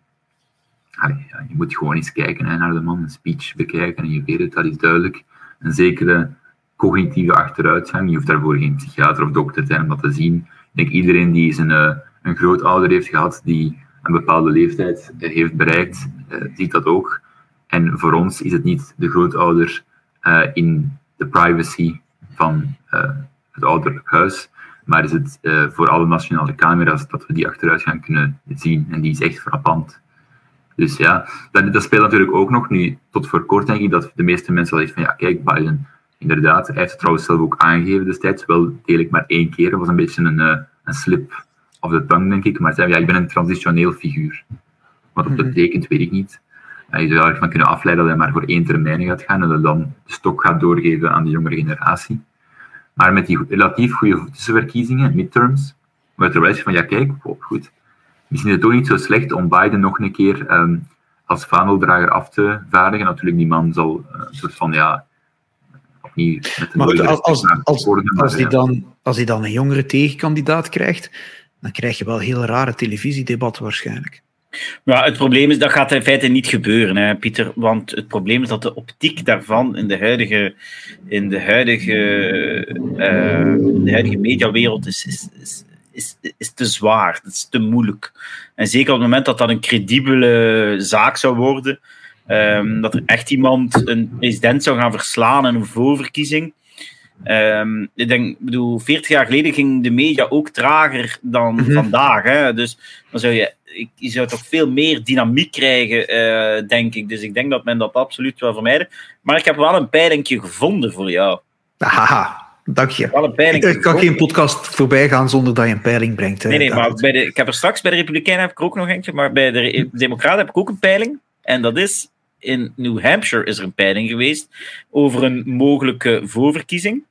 Speaker 2: je moet gewoon eens kijken hè, naar de man, een speech bekijken en je weet het, dat is duidelijk. Een zekere cognitieve achteruitgang. Je hoeft daarvoor geen psychiater of dokter te zijn om dat te zien. Ik iedereen die zijn, uh, een grootouder heeft gehad, die een bepaalde leeftijd heeft bereikt, uh, ziet dat ook. En voor ons is het niet de grootouder in de privacy van het ouderlijk huis, maar is het voor alle nationale camera's dat we die achteruitgang kunnen zien. En die is echt frappant. Dus ja, dat, dat speelt natuurlijk ook nog nu, tot voor kort denk ik, dat de meeste mensen wel van ja, kijk, Biden, inderdaad, hij heeft het trouwens zelf ook aangegeven destijds, wel degelijk maar één keer, dat was een beetje een, uh, een slip of de tong, denk ik, maar zei ja, ik ben een transitioneel figuur. Wat dat mhm. betekent, weet ik niet. je zou ervan kunnen afleiden dat hij maar voor één termijn gaat gaan en dat dan de stok gaat doorgeven aan de jongere generatie. Maar met die relatief goede tussenverkiezingen, midterms, wordt er wel eens van, ja kijk, goed, misschien is het toch niet zo slecht om Biden nog een keer um, als vaandeldrager af te vaardigen. Natuurlijk, die man zal uh, een soort van, ja, opnieuw met
Speaker 1: een maar als, als, als, als, die dan, als hij dan een jongere tegenkandidaat krijgt, dan krijg je wel heel rare televisiedebatten waarschijnlijk.
Speaker 3: Ja, het probleem is, dat gaat in feite niet gebeuren, hè, Pieter. Want het probleem is dat de optiek daarvan in de huidige, in de huidige, uh, de huidige mediawereld is, is, is, is, is te zwaar, het is te moeilijk. En zeker op het moment dat dat een credibele zaak zou worden, um, dat er echt iemand een president zou gaan verslaan in een voorverkiezing. Um, ik denk, bedoel, 40 jaar geleden ging de media ook trager dan mhm. vandaag. Hè? Dus dan zou je, je zou toch veel meer dynamiek krijgen, uh, denk ik. Dus ik denk dat men dat absoluut wil vermijden. Maar ik heb wel een peilingje gevonden voor jou.
Speaker 1: Haha. Dank je. Ik kan geen podcast voorbij gaan zonder dat je een peiling brengt.
Speaker 3: Nee, nee, maar bij de, ik heb er straks bij de Republikeinen heb ik ook nog eentje, maar bij de Democraten heb ik ook een peiling. En dat is, in New Hampshire is er een peiling geweest over een mogelijke voorverkiezing.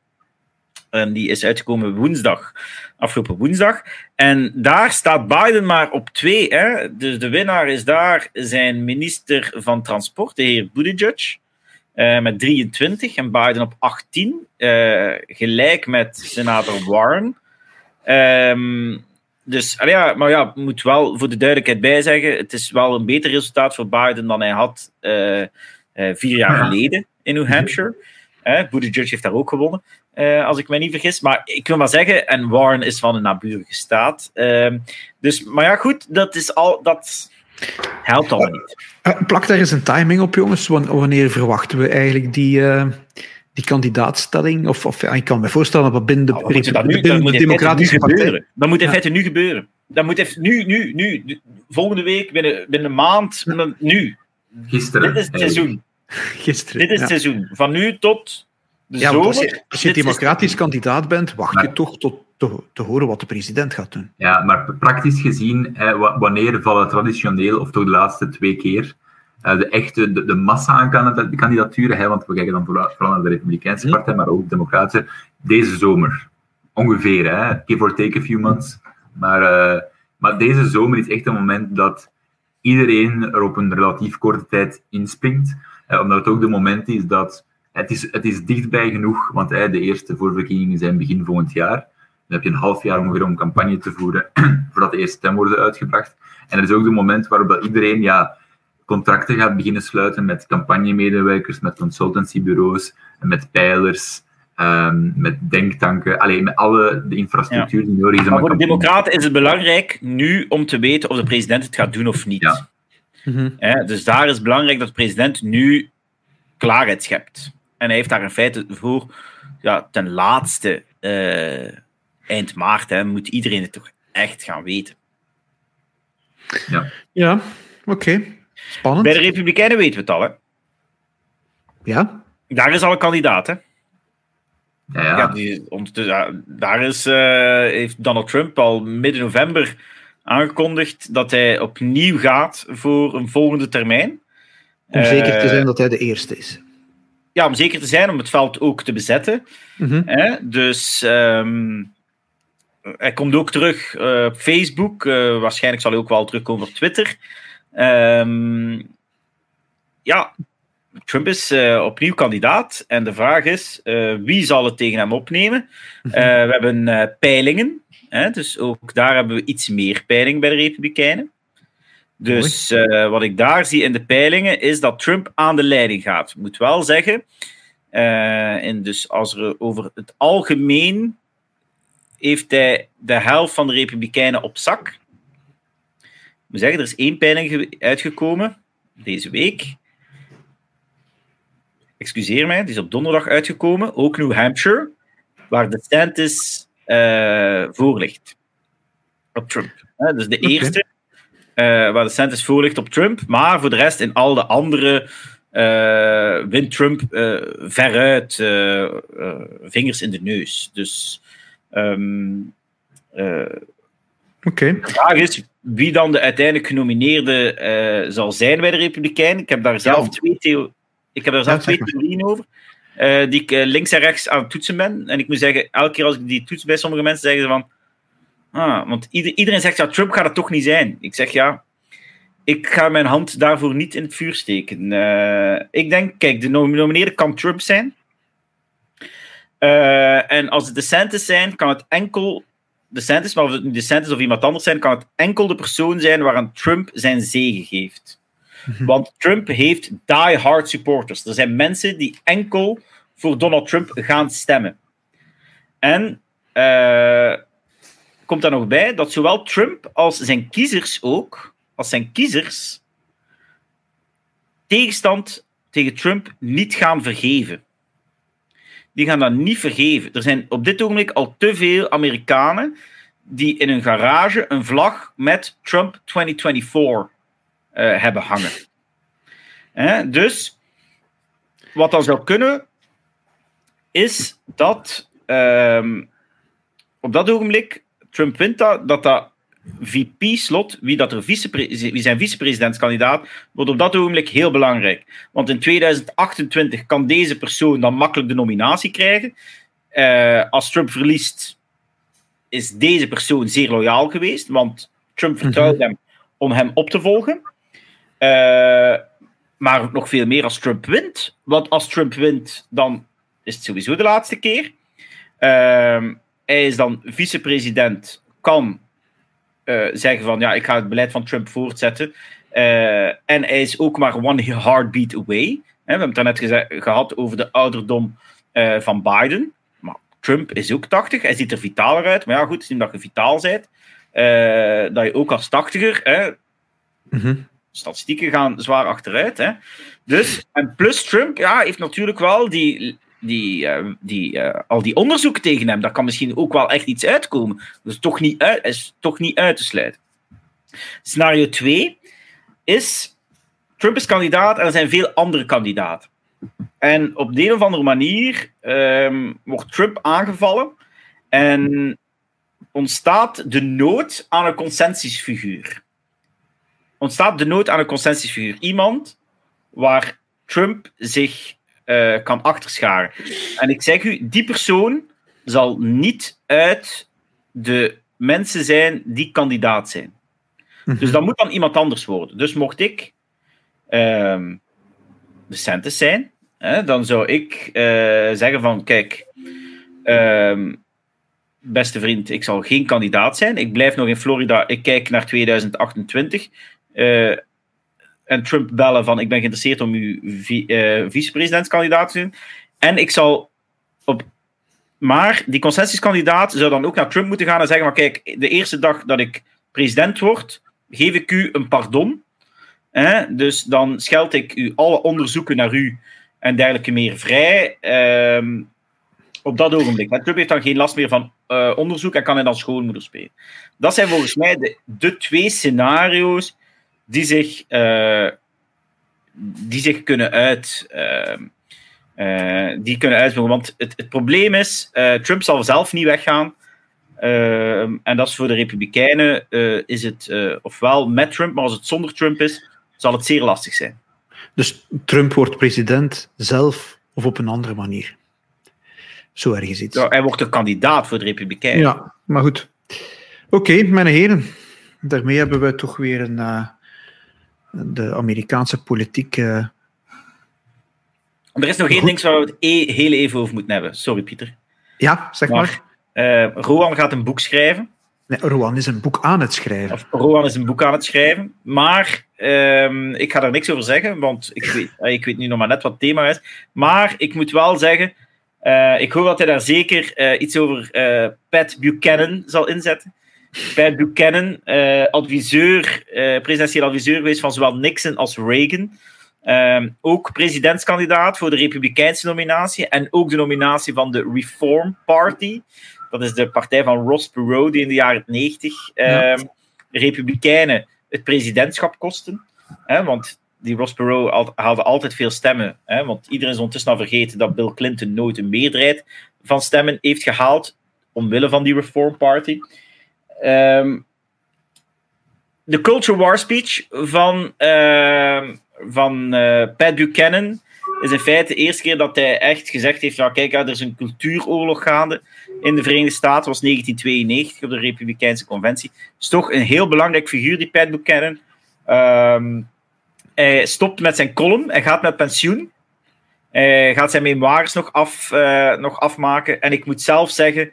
Speaker 3: En die is uitgekomen woensdag, afgelopen woensdag. En daar staat Biden maar op twee. Hè? Dus de winnaar is daar zijn minister van Transport, de heer Buttigieg. Uh, met 23 en Biden op 18. Uh, eh, gelijk met senator Warren. Um, dus, ja, maar ja, ik moet wel voor de duidelijkheid bijzeggen: het is wel een beter resultaat voor Biden dan hij had uh, vier jaar geleden in New Hampshire. Uh, Buttigieg heeft daar ook gewonnen, als ik me niet vergis. Maar ik wil maar zeggen, en Warren is van een naburige staat. Ehm, dus, maar ja, goed, dat is al. Dat, Helpt al niet.
Speaker 1: Eh, plak daar eens een timing op, jongens. Wanneer verwachten we eigenlijk die, uh, die kandidaatstelling? Of, of ik kan me voorstellen dat binnen de, oh, dat nu, binnen de Democratische Partij.
Speaker 3: Dat moet in feite nu gebeuren. Dat moet even nu, nu, nu. Volgende week, binnen, binnen een maand, nu.
Speaker 2: Gisteren.
Speaker 3: Dit is het seizoen. <laughs>
Speaker 1: Gisteren.
Speaker 3: Dit is het seizoen. Van nu tot de
Speaker 1: ja,
Speaker 3: zomer.
Speaker 1: Als je, als je democratisch kandidaat bent, wacht je toch tot te, te, horen wat de president gaat doen.
Speaker 2: Ja, maar praktisch gezien, wanneer vallen traditioneel, of toch de laatste twee keer, eh, de echte de, de massa aan kandidaturen, hè, want we kijken dan vooral naar de Republikeinse partij, maar ook de Democraten, deze zomer. Ongeveer, hè, give or take a few months. Maar, uh, maar deze zomer is echt een moment dat iedereen er op een relatief korte tijd inspringt. Uh, omdat het ook de moment is dat het is, het is dichtbij genoeg, want de eerste voorverkiezingen zijn begin volgend jaar. Dan heb je een half jaar ongeveer om campagne te voeren <clears throat> voordat de eerste stem worden uitgebracht. En er is ook het moment waarop iedereen ja, contracten gaat beginnen sluiten met campagnemedewerkers, met consultancybureaus, met pijlers, um, met denktanken, alleen met alle de infrastructuur die nodig is.
Speaker 3: Maar voor de Democraten is het belangrijk nu om te weten of de president het gaat doen of niet. Ja. Mm dus daar is het belangrijk dat de president nu klaarheid schept. En hij heeft daar in feite voor ja, ten laatste uh, eind maart hè, moet iedereen het toch echt gaan weten.
Speaker 2: Ja,
Speaker 1: ja oké. Spannend.
Speaker 3: Bij de Republikeinen weten we het al, hè?
Speaker 1: Ja?
Speaker 3: Daar is al een kandidaat, hè?
Speaker 2: Ja, ja.
Speaker 3: Ja, die, ondertussen- daar is, eh, heeft Donald Trump al midden november aangekondigd dat hij opnieuw gaat voor een volgende termijn.
Speaker 1: Om zeker te
Speaker 3: Eh,
Speaker 1: zijn dat hij de eerste is.
Speaker 3: Ja, om zeker te zijn, om het veld ook te bezetten.
Speaker 1: Mhm.
Speaker 3: Hè? Dus ehm, hij komt ook terug eh, op Facebook. Eh, waarschijnlijk zal hij ook wel terugkomen op Twitter. Ehm, ja, Trump is eh, opnieuw kandidaat. En de vraag is, wie zal het tegen hem opnemen? <laughs> We hebben peilingen. Hè? Dus ook daar hebben we iets meer peiling bij de Republikeinen. Dus wat ik daar zie in de peilingen is dat Trump aan de leiding gaat. Ik moet wel zeggen, en dus als er over het algemeen heeft hij de helft van de Republikeinen op zak. Ik moet zeggen, er is één peiling ge- uitgekomen deze week. Excuseer mij, die is op donderdag uitgekomen. Ook New Hampshire, waar DeSantis eh voor ligt. Op Trump. Dus de eerste eh, waar DeSantis voor ligt op Trump. Maar voor de rest, in al de andere eh, wint Trump veruit vingers in de neus. Dus ehm, eh, de vraag is wie dan de uiteindelijk genomineerde eh, zal zijn bij de Republikeinen. Ik heb daar zelf
Speaker 2: Ja.
Speaker 3: twee, theo ik heb daar zelf
Speaker 1: Ja,
Speaker 3: twee
Speaker 1: zeg maar.
Speaker 3: theorieën over. eh, die ik links en rechts aan het toetsen ben. En ik moet zeggen, elke keer als ik die toets bij sommige mensen, zeggen ze van... Ah, want ieder- iedereen zegt, ja, Trump gaat het toch niet zijn. Ik zeg, ja, ik ga mijn hand daarvoor niet in het vuur steken. Ik denk, kijk, de genomineerde kan Trump zijn. Eh, en als het DeSantis zijn, kan het enkel DeSantis, maar of het nu DeSantis of iemand anders zijn, kan het enkel de persoon zijn waaraan Trump zijn zegen geeft. Want Trump heeft die-hard supporters. Er zijn mensen die enkel voor Donald Trump gaan stemmen. En eh, komt daar nog bij dat zowel Trump als zijn kiezers ook, als zijn kiezers, tegenstand tegen Trump niet gaan vergeven. Die gaan dat niet vergeven. Er zijn op dit ogenblik al te veel Amerikanen die in hun garage een vlag met Trump 2024 eh, hebben hangen. Dus wat dan zou kunnen, is dat ehm, op dat ogenblik Trump wint dat dat VP-slot, wie, dat er wie zijn vicepresidentskandidaat, wordt op dat ogenblik heel belangrijk. Want in 2028 kan deze persoon dan makkelijk de nominatie krijgen. Eh, als Trump verliest, is deze persoon zeer loyaal geweest, want Trump vertrouwt hem om hem op te volgen. Eh, maar nog veel meer als Trump wint. Want als Trump wint, dan is het sowieso de laatste keer. Ehm, hij is dan vicepresident, kan zeggen van ja, ik ga het beleid van Trump voortzetten. Eh, en hij is ook maar one heartbeat away. We hebben het daarnet gehad over de ouderdom eh, van Biden. Maar Trump is ook 80, hij ziet er vitaler uit. Maar ja, goed, zien dat je vitaal bent, eh, dat je ook als tachtiger, hè,
Speaker 1: Mhm.
Speaker 3: statistieken gaan zwaar achteruit. Hè. Dus, en plus Trump ja, heeft natuurlijk wel die, die, eh, die, eh, al die onderzoeken tegen hem. Daar kan misschien ook wel echt iets uitkomen. Dus toch niet uit, is toch niet uit te sluiten. Scenario 2 is: Trump is kandidaat en er zijn veel andere kandidaten. En op de een of andere manier ehm, wordt Trump aangevallen en ontstaat de nood aan een consensusfiguur ontstaat de nood aan een consensusfiguur. Iemand waar Trump zich eh, kan achterscharen. En ik zeg u, die persoon zal niet uit de mensen zijn die kandidaat zijn. Dus dat moet dan iemand anders worden. Dus mocht ik ehm de Santis zijn, hè, dan zou ik eh, zeggen van, kijk, ehm, beste vriend, ik zal geen kandidaat zijn. Ik blijf nog in Florida. Ik kijk naar 2028. Eh, en Trump bellen van ik ben geïnteresseerd om uw vi- eh, vicepresidentskandidaat te zijn. En ik zal op. Maar die consensuskandidaat zou dan ook naar Trump moeten gaan en zeggen: maar kijk, de eerste dag dat ik president word, geef ik u een pardon. Hè? Dus dan scheld ik u alle onderzoeken naar u en dergelijke meer vrij. Ehm, op dat ogenblik. En Trump heeft dan geen last meer van eh, onderzoek en kan hij dan schoonmoeder spelen. Dat zijn volgens mij de twee scenario's die zich eh, die zich kunnen uit. die kunnen uitvoeren. Want het, het probleem is, Trump zal zelf niet weggaan. en dat is voor de Republikeinen, is het ofwel met Trump, maar als het zonder Trump is, zal het zeer lastig zijn.
Speaker 1: Dus Trump wordt president zelf of op een andere manier. Zo ergens iets.
Speaker 3: Ja, hij wordt een kandidaat voor de Republikeinen.
Speaker 1: Ja, maar goed. Oké, mijn heren. Daarmee hebben we toch weer een, uh, de Amerikaanse politiek. Uh...
Speaker 3: Er is nog één ding waar we het e heel even over moeten hebben. Sorry, Pieter.
Speaker 1: Ja, zeg maar.
Speaker 3: maar. Uh, Roan gaat een boek schrijven.
Speaker 1: Nee, Roan is een boek aan het schrijven.
Speaker 3: Of Roan is een boek aan het schrijven. Maar um, ik ga daar niks over zeggen, want ik <laughs> weet, ik weet nu nog maar net wat het thema is. Maar ik moet wel zeggen, uh, ik hoop dat hij daar zeker uh, iets over Pat Buchanan zal inzetten. Pat Buchanan, adviseur, presidentieel adviseur geweest van zowel Nixon als Reagan. Um, ook presidentskandidaat voor de Republikeinse nominatie en ook de nominatie van de Reform Party. Dat is de partij van Ross Perot, die in de jaren 90 um, Republikeinen het presidentschap kosten. Hè, want die Ross Perot haalde altijd veel stemmen. Hè, want iedereen is ondertussen al vergeten dat Bill Clinton nooit een meerderheid van stemmen heeft gehaald. Omwille van die Reform Party. Um, de Culture War speech van, uh, van uh, Pat Buchanan is in feite de eerste keer dat hij echt gezegd heeft: ja, kijk, er is een cultuuroorlog gaande in de Verenigde Staten. was 1992 op de Republikeinse Conventie. is toch een heel belangrijk figuur, die Pat Buchanan. Um, hij stopt met zijn column, hij gaat met pensioen. Hij gaat zijn memoires nog, af, uh, nog afmaken. En ik moet zelf zeggen,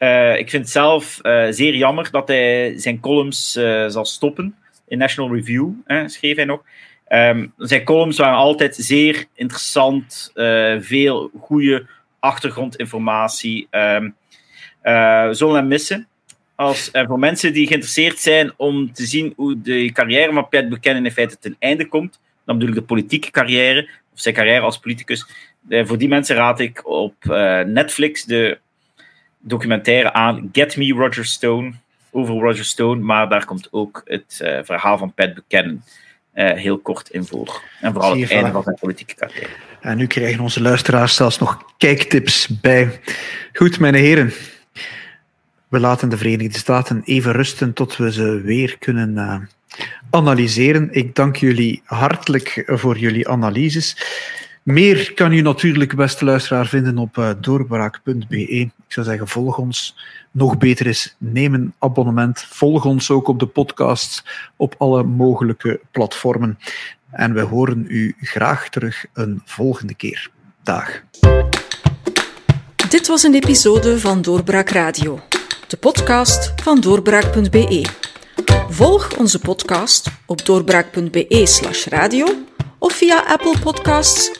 Speaker 3: uh, ik vind het zelf uh, zeer jammer dat hij zijn columns zal stoppen. In National Review schreef hij nog. Um, zijn columns waren altijd zeer interessant, veel goede achtergrondinformatie. Um, zullen hem missen. Als, voor mensen die geïnteresseerd zijn om te zien hoe de carrière van Pat Buchanan in feite ten einde komt, dan bedoel ik de politieke carrière, of zijn carrière als politicus. Eh, voor die mensen raad ik op Netflix de documentaire aan Get Me Roger Stone, over Roger Stone, maar daar komt ook het uh, verhaal van Pat Buchanan heel kort in voor. En vooral het einde van zijn politieke carrière.
Speaker 1: En nu krijgen onze luisteraars zelfs nog kijktips bij. Goed, mijn heren. We laten de Verenigde Staten even rusten tot we ze weer kunnen uh, analyseren. Ik dank jullie hartelijk voor jullie analyses. Meer kan u natuurlijk, beste luisteraar, vinden op uh, doorbraak.be. Ik zou zeggen, volg ons. Nog beter is, neem een abonnement. Volg ons ook op de podcast op alle mogelijke platformen. En we horen u graag terug een volgende keer. Dag.
Speaker 4: Dit was een episode van Doorbraak Radio de podcast van doorbraak.be. Volg onze podcast op doorbraak.be/slash radio of via Apple Podcasts,